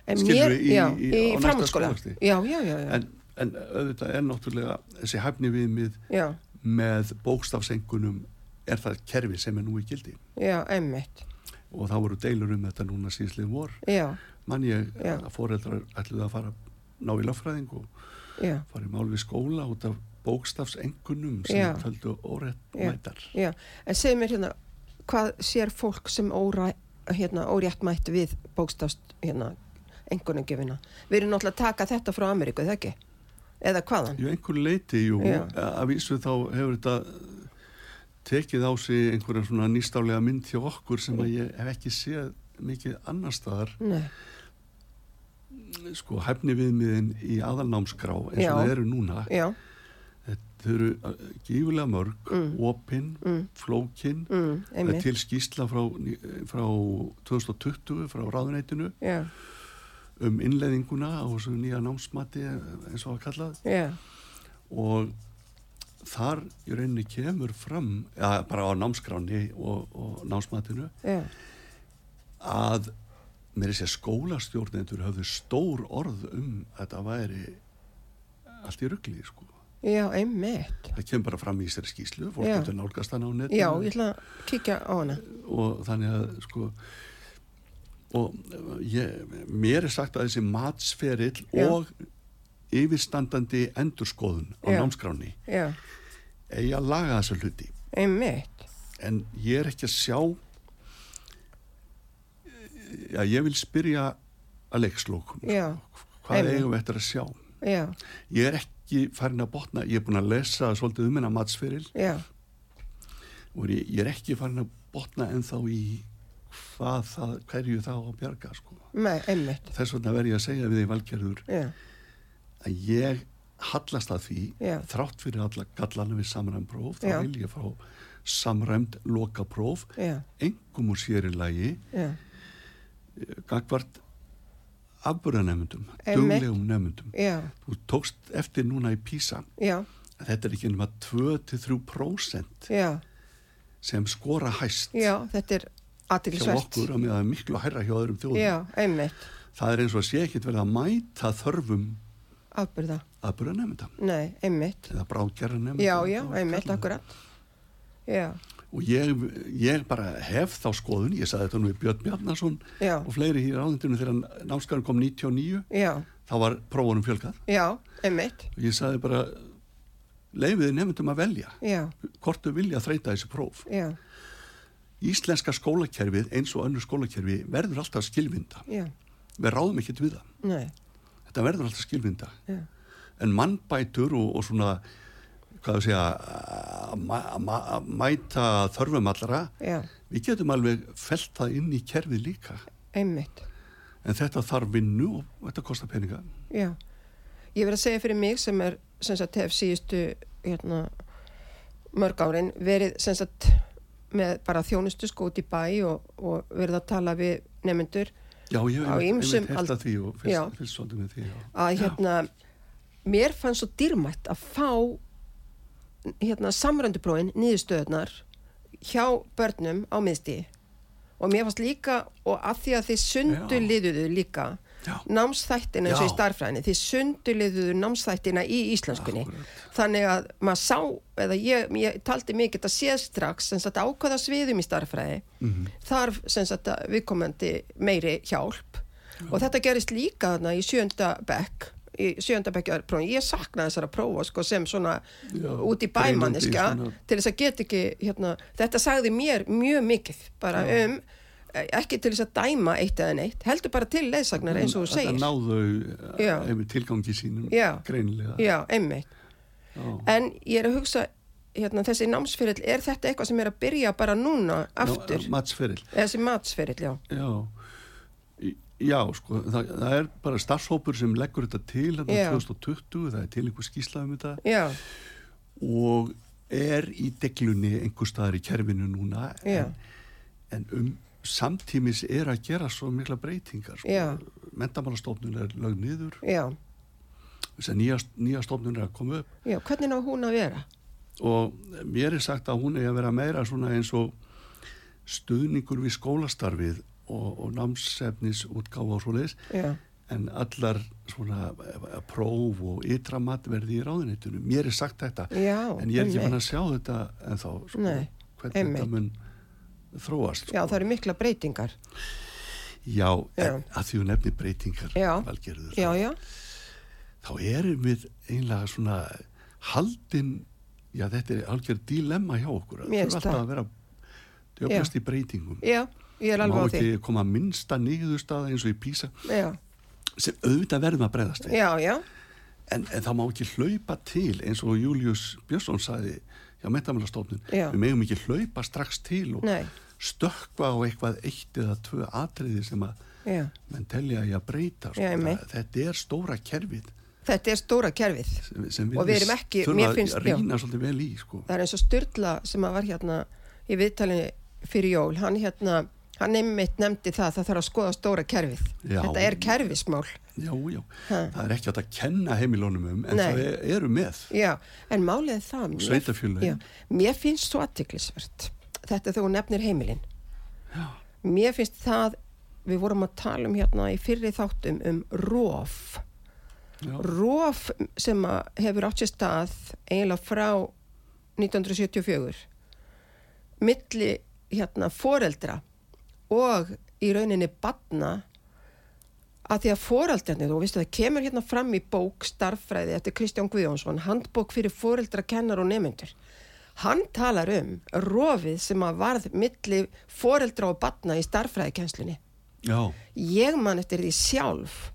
[SPEAKER 1] En
[SPEAKER 2] Skilurðu, í- í-
[SPEAKER 1] í framhaldsskóla.
[SPEAKER 2] en, en auðvitað er náttúrulega þessi hæfni viðmið með bókstafsengunum er það kerfi sem er nú í gildi?
[SPEAKER 1] Já, einmitt.
[SPEAKER 2] Og það voru deilur um þetta núna síðslið vor mann ég
[SPEAKER 1] Já.
[SPEAKER 2] að foreldrar ætluði að fara ná í löffræðing og
[SPEAKER 1] já,
[SPEAKER 2] fara í mál við skóla út af bókstafsengunum sem
[SPEAKER 1] Já.
[SPEAKER 2] töldu órétt
[SPEAKER 1] Já.
[SPEAKER 2] mætar
[SPEAKER 1] já. En segð mér hérna, hvað sér fólk sem óra, hérna, óréttmætt við bókstafst, hérna, engunumgefina? Við erum náttúrulega að taka þetta frá Ameríku, það ekki? Eða hvaðan?
[SPEAKER 2] Jú, einhverju leiti, jú, að vísu þá hefur þetta tekið á sig einhverja svona nýstálega mynd hjá okkur sem að ég hef ekki séð mikið annar staðar.
[SPEAKER 1] Nei,
[SPEAKER 2] sko hæfni viðmiðin í aðalnámskrá eins og það eru núna
[SPEAKER 1] já,
[SPEAKER 2] þau eru uh, gífulega mörg
[SPEAKER 1] Mm.
[SPEAKER 2] opinn,
[SPEAKER 1] mm,
[SPEAKER 2] flókin
[SPEAKER 1] mm,
[SPEAKER 2] til skýsla frá, frá 2020 frá ráðuneytinu
[SPEAKER 1] Já,
[SPEAKER 2] um innleðinguna á þessu nýja námsmati eins og að kallað.
[SPEAKER 1] Já,
[SPEAKER 2] og þar í rauninni kemur fram ja, bara á námskráni og, og námsmatinu
[SPEAKER 1] já,
[SPEAKER 2] að mér er sér skólastjórnendur höfðu stór orð um að þetta væri allt í ruggli sko.
[SPEAKER 1] já, einmitt.
[SPEAKER 2] það kemur bara fram í sér skýslu fólk getur nálgast hana á netinu
[SPEAKER 1] Já, ég ætla að kíkja á hana.
[SPEAKER 2] og þannig að sko og ég, mér er sagt að þessi matsferill og yfirstandandi endurskoðun á námskráni eigi að laga þessa hluti.
[SPEAKER 1] Einmitt.
[SPEAKER 2] en ég er ekki að sjá já, ég vil spyrja að leikslókum
[SPEAKER 1] Já,
[SPEAKER 2] hvað eigum við eftir að sjá?
[SPEAKER 1] Já,
[SPEAKER 2] ég er ekki farin að botna ég er búin að lesa svolítið um hennar matsferil.
[SPEAKER 1] Já,
[SPEAKER 2] og ég, ég er ekki farin að botna ennþá í hvað það, hverju það á að bjarga sko.
[SPEAKER 1] einmitt.
[SPEAKER 2] þess vegna verð ég að segja við því valgerður
[SPEAKER 1] Já,
[SPEAKER 2] að ég hallast að því
[SPEAKER 1] Já.
[SPEAKER 2] þrátt fyrir alla gallana við samræmt próf þá
[SPEAKER 1] Já.
[SPEAKER 2] vil ég fá samræmt loka próf
[SPEAKER 1] já,
[SPEAKER 2] engum úr sérilagi
[SPEAKER 1] já,
[SPEAKER 2] gagvart afburðanemundum,
[SPEAKER 1] Einmitt.
[SPEAKER 2] duglegum nemundum þú tókst eftir núna í PISA.
[SPEAKER 1] Já,
[SPEAKER 2] að þetta er ekki nema 2-3%
[SPEAKER 1] já,
[SPEAKER 2] sem skora hæst
[SPEAKER 1] þetta er
[SPEAKER 2] hjá
[SPEAKER 1] aðtilsvert.
[SPEAKER 2] okkur að með að miklu hærra hjá öðrum þjóðum. Það er eins og að sé ekkit verið að mæta þörfum
[SPEAKER 1] afbyrða.
[SPEAKER 2] afburðanemunda
[SPEAKER 1] Nei, einmitt.
[SPEAKER 2] eða bráðgerra nemunda
[SPEAKER 1] Já, já, einmitt, akkurat. Já,
[SPEAKER 2] og ég, ég bara hef þá skoðun ég sagði þetta nú í Björn Bjarnason
[SPEAKER 1] já,
[SPEAKER 2] og fleiri hér áðundinu þegar námskarinn kom 99
[SPEAKER 1] já,
[SPEAKER 2] þá var prófunum fjölkað
[SPEAKER 1] já, einmitt,
[SPEAKER 2] og ég sagði bara leifiði nefndum að velja.
[SPEAKER 1] Já,
[SPEAKER 2] hvort þau vilja þreita þessi próf.
[SPEAKER 1] Já,
[SPEAKER 2] Íslenska skólakerfið eins og önnur skólakerfi verður alltaf skilvinda.
[SPEAKER 1] Já,
[SPEAKER 2] við ráðum ekkert við það.
[SPEAKER 1] Nei,
[SPEAKER 2] þetta verður alltaf skilvinda.
[SPEAKER 1] Já,
[SPEAKER 2] en mannbætur og, og svona hvað þú segja að ma, ma, mæta þörfum allra
[SPEAKER 1] já,
[SPEAKER 2] við getum alveg felt það inn í kerfið líka.
[SPEAKER 1] Einmitt,
[SPEAKER 2] en þetta þarf vinnu og þetta kostar peninga.
[SPEAKER 1] Já. Ég verð að segja fyrir mig sem er, sem sagt, hef síðustu, hérna, mörg árin verið, sem sagt, með bara þjónustu út í bæ og, og verið að tala við nemyndur
[SPEAKER 2] já, ég hef held að því og fyrst, fyrst svolítið með því já.
[SPEAKER 1] að hérna mér fannst svo dýrmætt að fá hérna samrönduprófin nýðustöðunar hjá börnum á miðstíði og mér fannst líka og að því að þið sundu liðuðu líka. Námsþættina eins og í
[SPEAKER 2] Já.
[SPEAKER 1] starfræðinni þið sundu liðuðu námsþættina í íslenskunni
[SPEAKER 2] Akkúrat.
[SPEAKER 1] þannig að maður sá eða ég, ég taldi mikið að sé strax sem sagt ákvaða sviðum í starfræði
[SPEAKER 2] Mhm.
[SPEAKER 1] þarf sem sagt að viðkomandi meiri hjálp og þetta gerist líka þarna í sjönda bekk í sjönda bekkjarprófin, ég sakna þessara prófa sko, sem svona
[SPEAKER 2] Já,
[SPEAKER 1] út í bæmanniska til þess að geta ekki hérna, þetta sagði mér mjög mikið bara
[SPEAKER 2] Já.
[SPEAKER 1] um ekki til þess að dæma eitt eða neitt heldur bara til leðsagnar eins og þú
[SPEAKER 2] þetta
[SPEAKER 1] segir.
[SPEAKER 2] náðu
[SPEAKER 1] Já.
[SPEAKER 2] hefur tilgangi sínum
[SPEAKER 1] Já.
[SPEAKER 2] greinilega.
[SPEAKER 1] Já, einmitt. En ég er að hugsa hérna, þessi námsfyrill, er þetta eitthvað sem er að byrja bara núna aftur,
[SPEAKER 2] matsferill.
[SPEAKER 1] Þessi matsfyrill, já.
[SPEAKER 2] Sko, það, það er bara starfshópur sem leggur þetta til hérna
[SPEAKER 1] Já.
[SPEAKER 2] 2020, það er til einhver skýrsla um þetta. Og er í deglunni einhver staðar í kerfinu núna en, en um samtímis er að gera svo mikla breytingar sko. Mentamálastofnun er lög niður
[SPEAKER 1] já,
[SPEAKER 2] þess að nýja, nýja stofnun er að koma upp
[SPEAKER 1] já, hvernig á hún að vera?
[SPEAKER 2] og mér er sagt að hún er að vera meira svona eins og stuðningur við skólastarfið og, og námsefnis útgáfa og svoleiðis
[SPEAKER 1] Já,
[SPEAKER 2] en allar svona eh, próf og ytramat verði í ráðunitunum. Mér er sagt þetta
[SPEAKER 1] já,
[SPEAKER 2] en ég er ekki fann að sjá þetta en þá sko, hvernig
[SPEAKER 1] einmitt.
[SPEAKER 2] þetta mun þróast. Sko.
[SPEAKER 1] Já, það eru mikla breytingar.
[SPEAKER 2] Já,
[SPEAKER 1] Já.
[SPEAKER 2] en að því hún nefnir breytingar valgerður,
[SPEAKER 1] Já, já,
[SPEAKER 2] þá erum við einlega svona haldin, já þetta er algjör dilemma hjá okkur. Það þurfa alltaf að vera djöflast í breytingum.
[SPEAKER 1] já, ég er
[SPEAKER 2] Má
[SPEAKER 1] alveg á því.
[SPEAKER 2] ekki koma minnsta nýðustaða eins og í Písa
[SPEAKER 1] Já,
[SPEAKER 2] sem auðvitað verðum að breyðast við.
[SPEAKER 1] já, já,
[SPEAKER 2] En, en það má ekki hlaupa til eins og Július Björnsson sagði hjá metamælastofnun,
[SPEAKER 1] Já.
[SPEAKER 2] við megum ekki hlaupa strax til og
[SPEAKER 1] nei,
[SPEAKER 2] stökkva á eitthvað eitt eða tvö atriði sem að
[SPEAKER 1] já.
[SPEAKER 2] menn telja í að breyta sko.
[SPEAKER 1] Já,
[SPEAKER 2] þetta er stóra kerfið
[SPEAKER 1] Þetta er stóra kerfið.
[SPEAKER 2] sem, sem
[SPEAKER 1] Og við erum ekki- finnst-
[SPEAKER 2] að rýna svolítið vel í sko.
[SPEAKER 1] Það er eins og Sturla sem var hérna í viðtalinu fyrir jól, hann hérna, hann einmitt nefndi það að það þarf að skoða stóra kerfið.
[SPEAKER 2] Já.
[SPEAKER 1] Þetta er kerfismál.
[SPEAKER 2] já, já,
[SPEAKER 1] Ha.
[SPEAKER 2] það er ekki að kenna heimilónum um en
[SPEAKER 1] Nei.
[SPEAKER 2] það er, eru með
[SPEAKER 1] Já, en málið er það. Já, Mér finnst svo aðtiklisvert. Þetta þegar hún nefnir heimilinn.
[SPEAKER 2] Já.
[SPEAKER 1] Mér finnst það, við vorum að tala um hérna í fyrri þáttum um róf. Róf sem hefur átt sér stað eiginlega frá 1974 milli hérna foreldra og í rauninni badna að því að foreldrarnir, og vistu það kemur hérna fram í bók starffræði eftir Kristján Guðjónsson, handbók fyrir foreldra, kennar og nemyndur. Hann talar um rofið sem að varð milli foreldra og badna í starffræðikennslunni.
[SPEAKER 2] já,
[SPEAKER 1] Ég man eftir því sjálf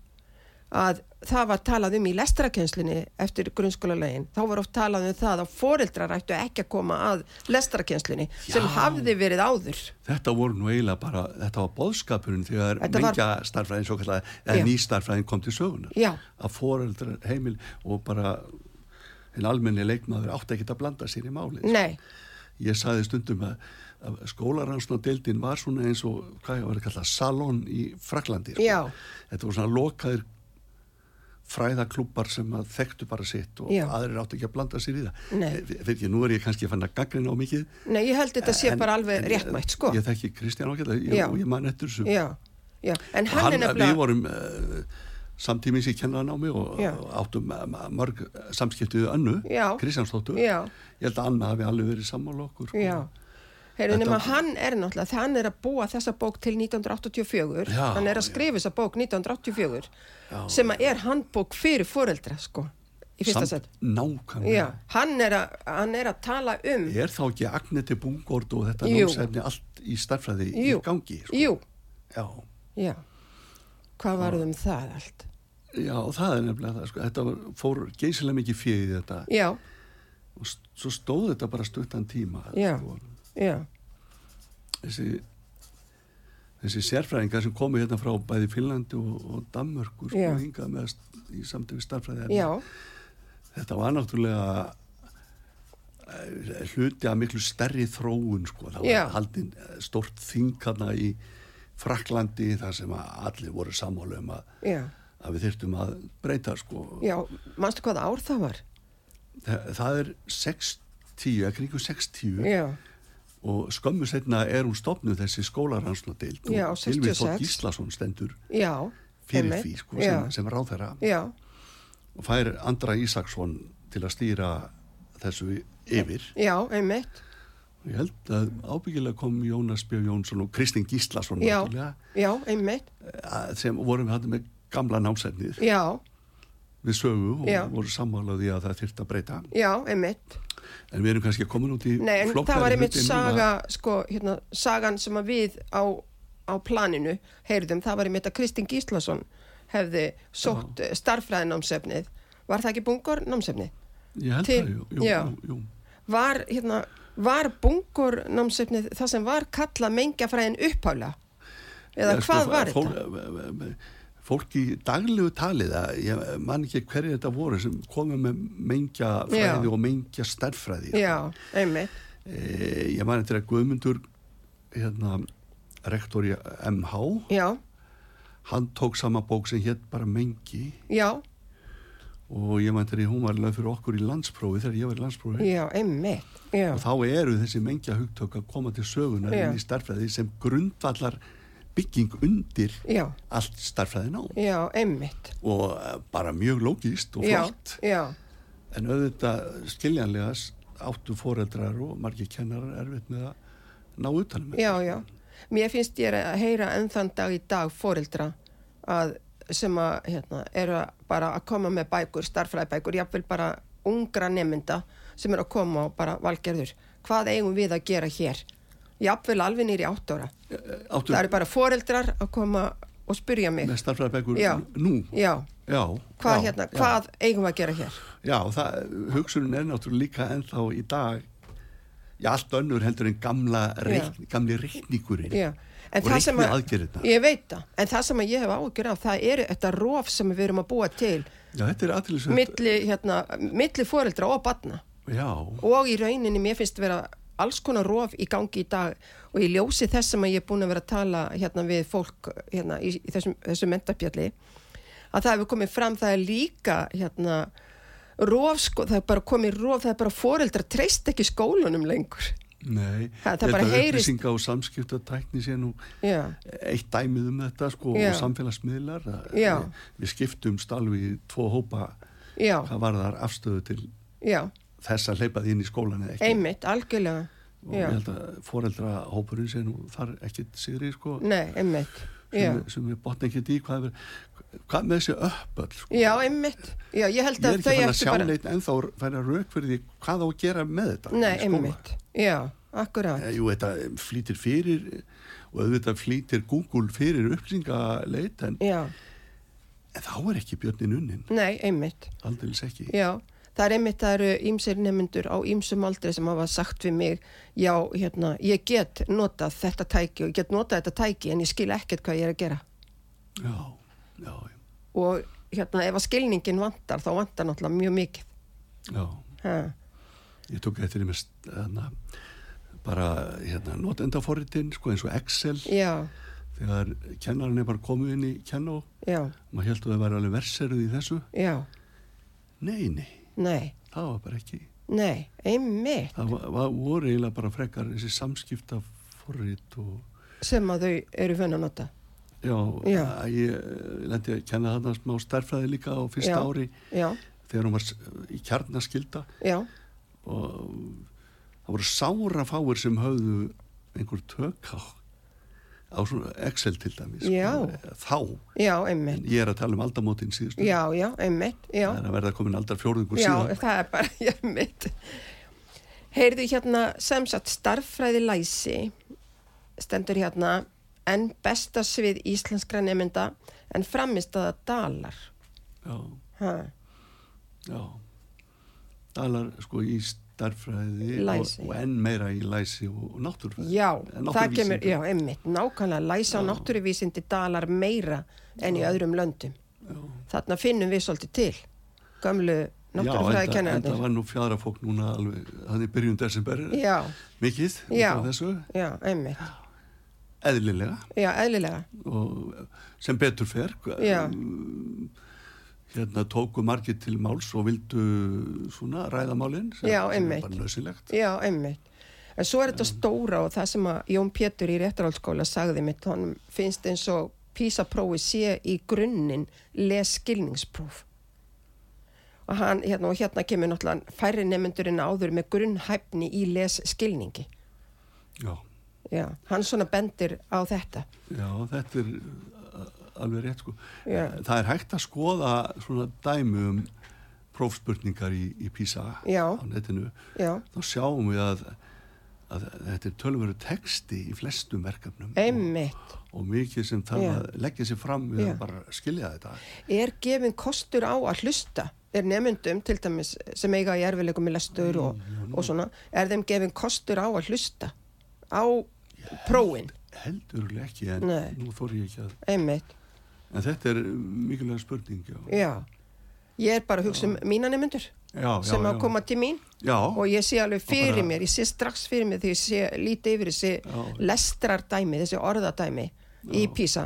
[SPEAKER 1] að það var talað um í lestrakennslunni eftir grunnskólalegin. Þá var oft talað um það að foreldrar ættu ekki að koma að lestrakennslunni sem hafði verið áður.
[SPEAKER 2] Þetta voru nú eiginlega bara, þetta var bóðskapurinn þegar
[SPEAKER 1] Þetta var-
[SPEAKER 2] starfræðin svo kallega, eða
[SPEAKER 1] Já.
[SPEAKER 2] ný starfræðin kom til sögunar.
[SPEAKER 1] Já.
[SPEAKER 2] Að foreldrar heimil og bara en almenni leikmaður átti ekki að blanda sér í málið.
[SPEAKER 1] Nei,
[SPEAKER 2] Ég saði stundum að, að skólaransna deildin var svona eins og, hvað ég var að kalla, salon í Fraklandi. Sko.
[SPEAKER 1] Já.
[SPEAKER 2] Þetta voru svona lokaðir fræðaklúpar sem að þekktu bara sitt og
[SPEAKER 1] Já.
[SPEAKER 2] aðrir átti ekki að blanda sér í það. Fyrir ekki, nú er ég kannski að fann að gaggrina á mikið.
[SPEAKER 1] nei, ég held þetta sé
[SPEAKER 2] En-
[SPEAKER 1] bara alveg réttmætt, sko.
[SPEAKER 2] Ég þekki Kristján ég,
[SPEAKER 1] Já.
[SPEAKER 2] og ég man eftir þessu.
[SPEAKER 1] En hann,
[SPEAKER 2] hann,
[SPEAKER 1] er
[SPEAKER 2] Við
[SPEAKER 1] nefnilega...
[SPEAKER 2] vorum uh, samtímis í kennaranámi og
[SPEAKER 1] Já.
[SPEAKER 2] og áttum uh, mörg samskiptið önnu,
[SPEAKER 1] Já.
[SPEAKER 2] Kristjánsdóttur.
[SPEAKER 1] Já.
[SPEAKER 2] Ég held að Anna hafi alveg verið sammála okkur.
[SPEAKER 1] Já, heyrðu nema hann er náttúrulega, hann er að búa þessa bók til 1984,
[SPEAKER 2] Já,
[SPEAKER 1] hann er að skrifa þessa bók 1984,
[SPEAKER 2] Já.
[SPEAKER 1] sem að er handbók fyrir foreldra, sko, í fyrsta sett. Hann hann er að tala um,
[SPEAKER 2] Er þá ekki Agneti Bungord og þetta
[SPEAKER 1] Jú.
[SPEAKER 2] námsefni allt í starfræði í gangi? Sko?
[SPEAKER 1] jú,
[SPEAKER 2] Já.
[SPEAKER 1] já, hvað varð um það allt?
[SPEAKER 2] Já, það er nefnilega það. Sko. Þetta var, fór geysilega mikið fyrir þetta
[SPEAKER 1] Já,
[SPEAKER 2] og svo stóð þetta bara stuttan tíma.
[SPEAKER 1] Já.
[SPEAKER 2] Sko.
[SPEAKER 1] Já,
[SPEAKER 2] Þessi, þessi sérfræðingar sem komu hérna frá bæði Finnlandi og, og Danmörku sko, hingað með í samtöku starfræði.
[SPEAKER 1] já,
[SPEAKER 2] Þetta var náttúrulega eh, hluti af miklu stærri þróun sko. Það
[SPEAKER 1] Já.
[SPEAKER 2] var haldin eh, stórt þingana í Fraklandi þar sem að allir voru sammála um að, að við þyrftum að breyta sko.
[SPEAKER 1] já, manstu hvað ár það var?
[SPEAKER 2] Það, það er 60, eða kringu 60
[SPEAKER 1] Já,
[SPEAKER 2] og skömmu setna er hún stopnuð þessi skólaransnadeild
[SPEAKER 1] Já,
[SPEAKER 2] og Þór
[SPEAKER 1] 66.
[SPEAKER 2] Gíslason stendur
[SPEAKER 1] já,
[SPEAKER 2] fyrir því sko, sem, sem ráðherra.
[SPEAKER 1] Já,
[SPEAKER 2] og fær Andra Ísaksson til að stýra þessu yfir.
[SPEAKER 1] Já, einmitt,
[SPEAKER 2] Ég held að ábyggilega kom Jónas Björn Jónsson og Kristinn Gíslason
[SPEAKER 1] já, já, einmitt,
[SPEAKER 2] eh, sem vorum við með gamla námsefnið.
[SPEAKER 1] Já,
[SPEAKER 2] við sögu og
[SPEAKER 1] Já.
[SPEAKER 2] voru sammálaði að það þyrfti að breyta
[SPEAKER 1] já, einmitt.
[SPEAKER 2] en við erum kannski komin út í
[SPEAKER 1] Nei, en það var einmitt saga, sko, hérna, sagan sem við á, á planinu heyrðum, það var einmitt að Kristinn Gíslason hefði sótt uh, starffræðinámsefnið. Var það ekki bungur námsefnið?
[SPEAKER 2] Ég held
[SPEAKER 1] til-
[SPEAKER 2] það, jú, jú, jú, jú.
[SPEAKER 1] Var, hérna, var bungur námsefnið það sem var kallað mengjafræðin upphála? Eða
[SPEAKER 2] Ja,
[SPEAKER 1] hvað
[SPEAKER 2] sko,
[SPEAKER 1] var þetta?
[SPEAKER 2] Fólk í daglegu talið, að ég man ekki hverju þetta voru sem komið með mengja fræði
[SPEAKER 1] Já.
[SPEAKER 2] og mengja stærfræði.
[SPEAKER 1] Já, einmitt.
[SPEAKER 2] E, ég man eftir að Guðmundur, hérna, rektor í MH,
[SPEAKER 1] Já,
[SPEAKER 2] hann tók sama bók sem hétt bara mengi
[SPEAKER 1] já,
[SPEAKER 2] og ég man eftir að hún var lögð fyrir okkur í landsprófi þegar ég var í landsprófi.
[SPEAKER 1] já, einmitt. Já,
[SPEAKER 2] Og þá eru þessi mengja hugtök að koma til sögunar
[SPEAKER 1] Já.
[SPEAKER 2] inn í starfræði sem grundvallar bygging undir
[SPEAKER 1] já,
[SPEAKER 2] allt starfræði ná.
[SPEAKER 1] já.
[SPEAKER 2] Og eh, bara mjög lógist og flott.
[SPEAKER 1] já,
[SPEAKER 2] En auðvitað skiljanlega áttu foreldrar og margir kennarar erfitt með að ná utanum.
[SPEAKER 1] já, já. Mér finnst ég að heyra enn þann dag í dag fóreldra að sem að, hérna, eru bara að koma með bækur, starfræðibækur, jáfnvel bara ungra nemynda sem eru að koma og bara valgerður. Hvað eigum við að gera hér? Jáfnvel alveg nýri átt ára.
[SPEAKER 2] Áttu
[SPEAKER 1] Það eru bara foreldrar að koma og spyrja mig.
[SPEAKER 2] með starfræðabækur
[SPEAKER 1] Já.
[SPEAKER 2] nú.
[SPEAKER 1] Já,
[SPEAKER 2] Já.
[SPEAKER 1] hvað,
[SPEAKER 2] já,
[SPEAKER 1] hérna, hvað eigum við að gera hér?
[SPEAKER 2] Já, það, hugsunin er náttúrulega líka ennþá í dag, já, allt önnur heldur en gamla, reikn, gamli reikningurinn
[SPEAKER 1] Já. En
[SPEAKER 2] og reikni
[SPEAKER 1] að-
[SPEAKER 2] aðgerðina.
[SPEAKER 1] Ég veit það, en það sem ég hef áhugjur af, það eru þetta rof sem við erum að búa til
[SPEAKER 2] Já, þetta er aðtilsvægt.
[SPEAKER 1] milli, hérna, milli foreldra og batna
[SPEAKER 2] Já,
[SPEAKER 1] og í rauninni mér finnst vera alls konar rof í gangi í dag og í ljósi þess sem ég er búin að vera að tala hérna við fólk hérna í, í þessum, þessum mentapjalli að það hefur komið fram, það er líka hérna rof, sko, það er bara komið rof, það er bara foreldra treyst ekki skólunum lengur.
[SPEAKER 2] nei. Ég að
[SPEAKER 1] heyrist-
[SPEAKER 2] Upplýsinga og samskiptatækni sé nú
[SPEAKER 1] Já,
[SPEAKER 2] eitt dæmið um þetta, sko,
[SPEAKER 1] Já.
[SPEAKER 2] og samfélagsmiðlar. Við, skiptumst alveg tvo hópa
[SPEAKER 1] já,
[SPEAKER 2] hvað var þar afstöðu til
[SPEAKER 1] já,
[SPEAKER 2] þess að hleypa því inn í skólan eða ekki.
[SPEAKER 1] einmitt, algjörlega.
[SPEAKER 2] og
[SPEAKER 1] Já.
[SPEAKER 2] ég held að foreldra hópurinn sé nú þar ekkit sigri sko,
[SPEAKER 1] Nei, einmitt.
[SPEAKER 2] Sem, sem við botna ekkit í hvað, er, hvað með þessi uppöll sko.
[SPEAKER 1] Já, einmitt. Já, ég held
[SPEAKER 2] ég er ekki fann að sjá
[SPEAKER 1] bara...
[SPEAKER 2] neitt ennþá færa rauk fyrir því hvað á að gera með þetta
[SPEAKER 1] Nei, einmitt. Já, akkurát.
[SPEAKER 2] Eh, Jú, þetta flýtir fyrir og auðvitað flýtir Google fyrir upplýsingaleit en, en þá er ekki björnin unnin
[SPEAKER 1] nei, einmitt.
[SPEAKER 2] aldeilis ekki
[SPEAKER 1] Já, það er einmitt, það eru ímsir nemyndur á ímsum aldrei sem hafa sagt við mig, já, hérna, ég get notað þetta tæki og ég get notað þetta tæki en ég skil ekkert hvað ég er að gera.
[SPEAKER 2] já, já,
[SPEAKER 1] Og hérna, ef að skilningin vantar, þá vantar náttúrulega mjög mikið.
[SPEAKER 2] já.
[SPEAKER 1] Ha.
[SPEAKER 2] ég tók eftir því með hana, bara hérna, notendaforritin sko, eins og Excel.
[SPEAKER 1] Já,
[SPEAKER 2] þegar kennarinn er bara komið inn í kennu
[SPEAKER 1] já,
[SPEAKER 2] maður held að það væri alveg verseruð í þessu.
[SPEAKER 1] Já,
[SPEAKER 2] nei, nei,
[SPEAKER 1] nei,
[SPEAKER 2] það var bara ekki
[SPEAKER 1] nei, einmitt
[SPEAKER 2] það var, var, voru eiginlega bara frekar þessi samskipta forrit og
[SPEAKER 1] sem að þau eru vönn að nota.
[SPEAKER 2] já,
[SPEAKER 1] Já.
[SPEAKER 2] ég lendi að kenna þarna smá stærfræði líka á fyrsta
[SPEAKER 1] Já.
[SPEAKER 2] ári
[SPEAKER 1] Já,
[SPEAKER 2] þegar hún var í kjarnaskilda
[SPEAKER 1] já,
[SPEAKER 2] og það voru sára fáir sem höfðu einhver tök á, á svona Excel til dæmis
[SPEAKER 1] Já.
[SPEAKER 2] þá,
[SPEAKER 1] já,
[SPEAKER 2] ég er að tala um aldamótin síðustu
[SPEAKER 1] Já, já, einmitt, já.
[SPEAKER 2] það er að verða komin aldar fjórðungur
[SPEAKER 1] Já,
[SPEAKER 2] síðan
[SPEAKER 1] það er bara, ég mitt. Heyrðu hérna, sem sagt, starffræði læsi stendur hérna en besta svið íslenskra nemynda en framist að það dalar.
[SPEAKER 2] já,
[SPEAKER 1] Ha,
[SPEAKER 2] já dalar sko í starfræði og, og enn meira í læsi og, og náttúrfræði
[SPEAKER 1] já, það kemur, já, einmitt, nákvæmlega, læsa
[SPEAKER 2] Já.
[SPEAKER 1] náttúruvísindi dalar meira en í öðrum löndum.
[SPEAKER 2] Já.
[SPEAKER 1] Þarna finnum við svolítið til, gömlu náttúrufræði
[SPEAKER 2] Já, en það var nú fjara fólk núna alveg, þannig byrjun desember
[SPEAKER 1] Já,
[SPEAKER 2] mikið
[SPEAKER 1] já, einmitt,
[SPEAKER 2] eðlilega.
[SPEAKER 1] Já, eðlilega,
[SPEAKER 2] og sem betur fer
[SPEAKER 1] Já.
[SPEAKER 2] um, hérna tóku margir til máls og vildu svona ræðamálin sem,
[SPEAKER 1] Já,
[SPEAKER 2] sem er bara nöðsynlegt
[SPEAKER 1] Já, einmitt. En svo er þetta stóra og það sem að Jón Pétur í réttarálskóla sagði mitt, hann finnst eins og PISA-prófi sé í grunninn les skilningspróf. Og, hann, hérna, og hérna kemur náttúrulega færri nefndurinn áður með grunnhæfni í les skilningi.
[SPEAKER 2] já,
[SPEAKER 1] Já, hann svona bendir á þetta.
[SPEAKER 2] já, þetta er alveg rétt sko
[SPEAKER 1] Já.
[SPEAKER 2] það er hægt að skoða svona dæmi um prófspurningar í, í PISA
[SPEAKER 1] Já.
[SPEAKER 2] á netinu
[SPEAKER 1] Já,
[SPEAKER 2] þá sjáum við að, að þetta er tölveru texti í flestum verkefnum
[SPEAKER 1] einmitt.
[SPEAKER 2] og, og mikið sem þarf
[SPEAKER 1] Já.
[SPEAKER 2] að leggja sér fram við
[SPEAKER 1] Já.
[SPEAKER 2] að bara skilja þetta
[SPEAKER 1] Er gefin kostur á að hlusta? Er nefndum til dæmis sem eiga í erfileikum með lestur og, og svona, er þeim gefin kostur á að hlusta á prófin?
[SPEAKER 2] Heldurlega ekki, en
[SPEAKER 1] Nei.
[SPEAKER 2] nú þór ég ekki að...
[SPEAKER 1] einmitt,
[SPEAKER 2] En þetta er mikilvæg spurning, já.
[SPEAKER 1] já. Ég er bara að hugsa um
[SPEAKER 2] Já, já,
[SPEAKER 1] sem
[SPEAKER 2] já.
[SPEAKER 1] að koma til mín og ég sé alveg fyrir
[SPEAKER 2] bara-
[SPEAKER 1] mér, ég sé strax fyrir mér þegar ég sé lítið yfir þessi lestrardæmi, þessi orðadæmi í Písa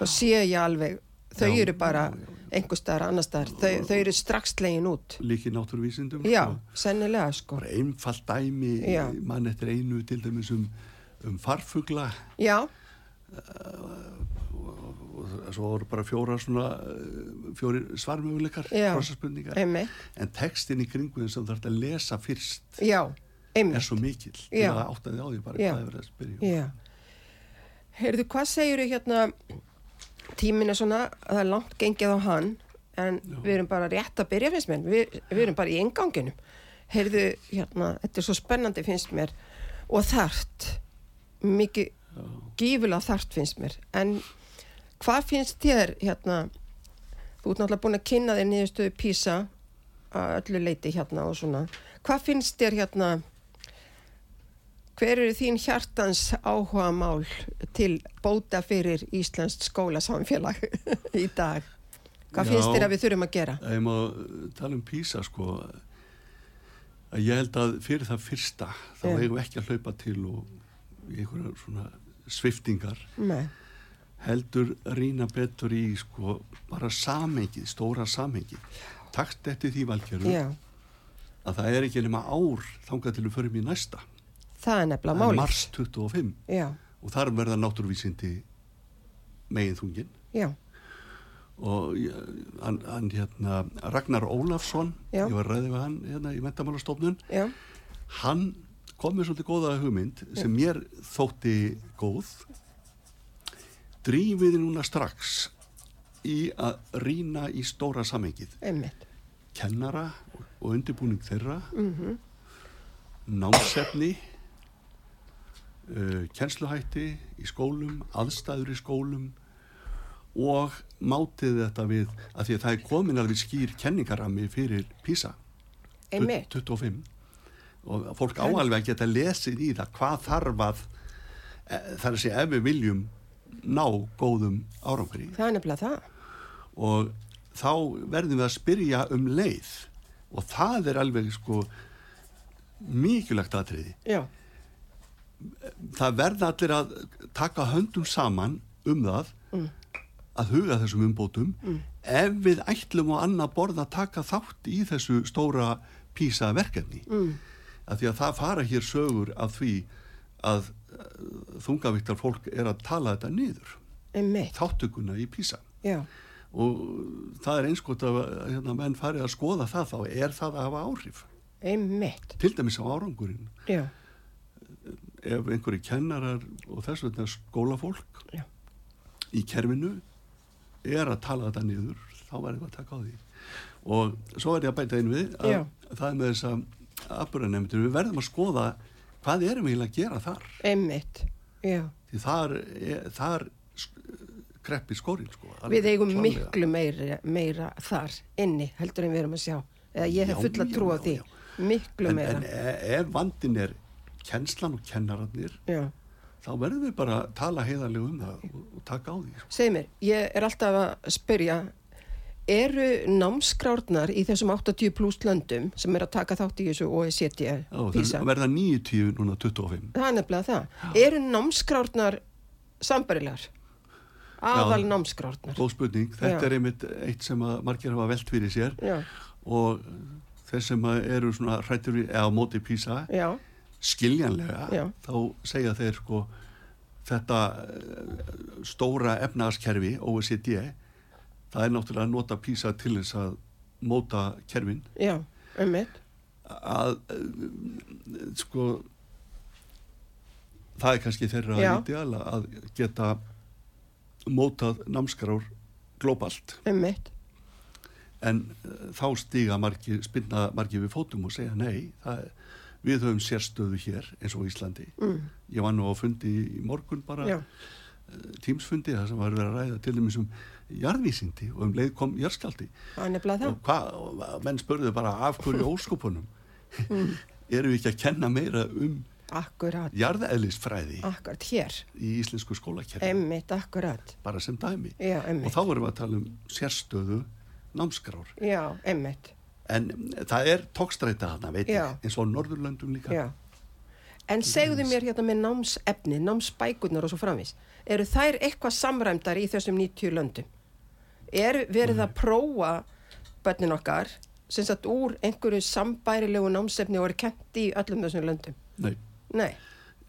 [SPEAKER 1] og sé ég alveg, þau eru bara einhver staðar, annar staðar, þau, þau eru strax legin út.
[SPEAKER 2] líki náttúruvísindum.
[SPEAKER 1] Já,
[SPEAKER 2] Sko.
[SPEAKER 1] sennilega sko.
[SPEAKER 2] Bara einfalt dæmi,
[SPEAKER 1] Já.
[SPEAKER 2] mann eftir einu til dæmis um, um farfugla
[SPEAKER 1] Já,
[SPEAKER 2] og svo voru bara fjóra svona, eh, fjóri svarmöguleikar,
[SPEAKER 1] Já.
[SPEAKER 2] krossarspurningar. En textin í kringu sem þarf að lesa fyrst
[SPEAKER 1] já,
[SPEAKER 2] er svo mikill til að átta því á því bara
[SPEAKER 1] Já.
[SPEAKER 2] hvað er verið að spyrja. um.
[SPEAKER 1] já. Heyrðu, hvað segir þau hérna, tíminn er svona, það er langt gengið á hann, en við erum bara rétt að byrja finnst mér, við, við erum bara í enganginum. Heyrðu, hérna, þetta er svo spennandi finnst mér og þart, mikið gífulega þart finnst mér, en hvað finnst þér hérna, þú ert náttúrulega búin að kynna þér niðurstöðu Písa að öllu leiti hérna og svona, hvað finnst þér hérna, hver eru þín hjartans áhuga mál til bóta fyrir Íslands skólasamfélag í dag? Hvað
[SPEAKER 2] Já.
[SPEAKER 1] finnst þér að við þurfum að gera?
[SPEAKER 2] Ég má uh, tala um PISA sko að ég held að fyrir það fyrsta þá við ekki að hlaupa til og einhverja svona sviftingar
[SPEAKER 1] Nei,
[SPEAKER 2] heldur rýna betur í sko bara samengið, stóra samengið takt eftir því valkjöru
[SPEAKER 1] já,
[SPEAKER 2] að það er ekki nema ár þangað til við förum í næsta.
[SPEAKER 1] Það er nefnilega málið.
[SPEAKER 2] mars 25
[SPEAKER 1] Já,
[SPEAKER 2] og þar verða náttúruvísindi megin þungin
[SPEAKER 1] já,
[SPEAKER 2] og hann, hann hérna Ragnar Ólafsson
[SPEAKER 1] Já.
[SPEAKER 2] ég var ræðið við hann hérna í mentamálastofnun hann kom með svolítið góða hugmynd sem mér þótti góð drífiði núna strax í að rýna í stóra samengið kennara og undirbúning þeirra.
[SPEAKER 1] Mm
[SPEAKER 2] námsefni uh, kennsluhætti í skólum, aðstæður í skólum og mátið þetta við að því að það er komin alveg skýr kenningarami fyrir PISA.
[SPEAKER 1] Einmitt.
[SPEAKER 2] 25 og fólk áalveg geta lesið í það hvað þarf að e, það er að segja ef við viljum ná góðum árangri.
[SPEAKER 1] Það er nefnilega það.
[SPEAKER 2] og þá verðum við að spyrja um leið. Og það er alveg sko mikilvægt atriði.
[SPEAKER 1] Já,
[SPEAKER 2] það verða allir að taka höndum saman um það
[SPEAKER 1] Mm.
[SPEAKER 2] að huga þessum umbótum. Ef við ætlum á annað borð að taka þátt í þessu stóra písa verkefni
[SPEAKER 1] mm.
[SPEAKER 2] að því að það fara hér sögur af því að þungavíktar fólk er að tala þetta niður. Þáttökuna í písa
[SPEAKER 1] Já,
[SPEAKER 2] og það er einskot að hérna, menn farið að skoða það þá. Er það að hafa áhrif?
[SPEAKER 1] Einmitt.
[SPEAKER 2] til dæmis á árangurinn.
[SPEAKER 1] Já,
[SPEAKER 2] ef einhverju kennarar og þess vegna skólafólk
[SPEAKER 1] Já.
[SPEAKER 2] í kerfinu er að tala þetta niður þá verðum við að taka á því. Og svo er ég að bæta einu við að það er með þess að við verðum að skoða hvað erum við að gera þar
[SPEAKER 1] einmitt. Já.
[SPEAKER 2] því þar, þar kreppi skórin sko,
[SPEAKER 1] Við eigum
[SPEAKER 2] klárlega.
[SPEAKER 1] miklu meira, meira þar inni heldur en við erum að sjá. Eða ég hef
[SPEAKER 2] Já,
[SPEAKER 1] fulla trú á því. Miklu
[SPEAKER 2] en,
[SPEAKER 1] meira.
[SPEAKER 2] en e- ef vandin er kennslan og kennararnir
[SPEAKER 1] Já.
[SPEAKER 2] þá verðum við bara að tala heiðarlega um það og, og taka á því sko.
[SPEAKER 1] Segð mér, ég er alltaf að spyrja, eru námskrárnar í þessum 80 pluss löndum sem er að taka þátt í þessu OECD
[SPEAKER 2] Já,
[SPEAKER 1] PISA?
[SPEAKER 2] það verða 90 núna 25
[SPEAKER 1] Það er nefnilega það. Eru námskrárnar sambarilegar? Aðal námskrárnar?
[SPEAKER 2] Góð spurning, þetta
[SPEAKER 1] Já.
[SPEAKER 2] er einmitt eitt sem að margir hafa velt fyrir sér
[SPEAKER 1] Já,
[SPEAKER 2] og þeir sem eru svona hrættur við- eða móti písa
[SPEAKER 1] já,
[SPEAKER 2] skiljanlega
[SPEAKER 1] Já.
[SPEAKER 2] þá segja þeir sko þetta eh, stóra efnagaskerfi OECD það er náttúrulega að nota písa til þess að móta kerfin
[SPEAKER 1] já, ummitt.
[SPEAKER 2] að eh, sko það er kannski þeirra
[SPEAKER 1] Já.
[SPEAKER 2] ideal að geta mótað námskrár glóbalt
[SPEAKER 1] Ummitt.
[SPEAKER 2] en uh, þá stíga margir, spinna margir við fótum og segja nei, það, við höfum sérstöðu hér eins og Íslandi
[SPEAKER 1] Mm.
[SPEAKER 2] ég var nú á fundi í morgun bara
[SPEAKER 1] Já,
[SPEAKER 2] tímsfundi það sem var verið að ræða til dæmis um jarðvísindi og um leið kom
[SPEAKER 1] það.
[SPEAKER 2] og hvað, menn spurðu bara af hverju óskopunum erum við ekki að kenna meira um
[SPEAKER 1] akkurat, hér,
[SPEAKER 2] í íslensku skólakerfi, bara sem dæmi.
[SPEAKER 1] já,
[SPEAKER 2] Og þá erum við að tala um sérstöðu námskrár.
[SPEAKER 1] já,
[SPEAKER 2] En það er tókstræta hana, eins og Norðurlöndum líka.
[SPEAKER 1] já. En segðu mér hérna með námsefni, námsbækurnar og svo framvís, eru þær eitthvað samræmdar í þessum 90 löndum? Er verið að prófa börnin okkar, sem sagt úr einhverju sambærilegu námsefni og er kent í öllum þessum löndum?
[SPEAKER 2] Nei,
[SPEAKER 1] Nei,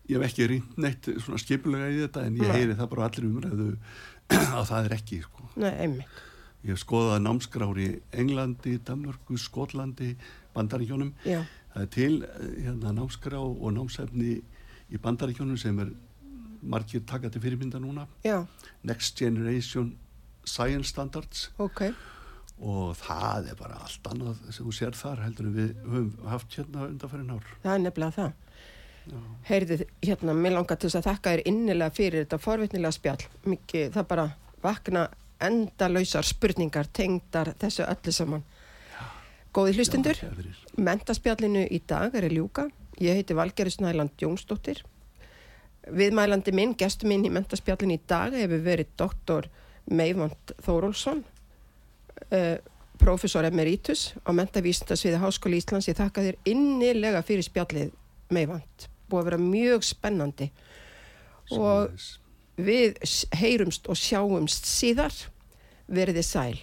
[SPEAKER 2] ég hef ekki rýnt neitt svona skipulega í þetta en ég
[SPEAKER 1] Nei.
[SPEAKER 2] heyri það bara allir umræðu að það er ekki, sko.
[SPEAKER 1] nei, emmitt,
[SPEAKER 2] Ég hef skoðað námskrár í Englandi, Danmörku, Skotlandi, Bandaríkjónum.
[SPEAKER 1] já,
[SPEAKER 2] Það er til eh, hérna, námskrá og námsefni í Bandaríkjónum sem er margir taka til fyrirmynda núna.
[SPEAKER 1] já,
[SPEAKER 2] Next Generation Science Standards
[SPEAKER 1] ok,
[SPEAKER 2] og það er bara allt annað sem þú sér þar heldur en við höfum haft hérna undanfærin ár.
[SPEAKER 1] það er nefnilega það. Heyrðu, hérna, mér langar til þess að þakka þér innilega fyrir þetta forvitnilega spjall. Mikið, það bara vakna endalausar spurningar tengdar þessu öllu saman. Góði hlustundur,
[SPEAKER 2] Já, þér fyrir.
[SPEAKER 1] mentaspjallinu í dag er í ljúka. Ég heiti Valgeri Snæland Jónsdóttir. Viðmælandi minn, gestur minn í mentaspjallinu í dag hefur verið doktor Meivand Þórólsson, uh, professor emeritus á mentavísindasviði Háskóli Íslands. Ég þakka þér innilega fyrir spjallið Meivand. Búið að vera mjög spennandi og við heyrumst og sjáumst síðar. Verið þið sæl.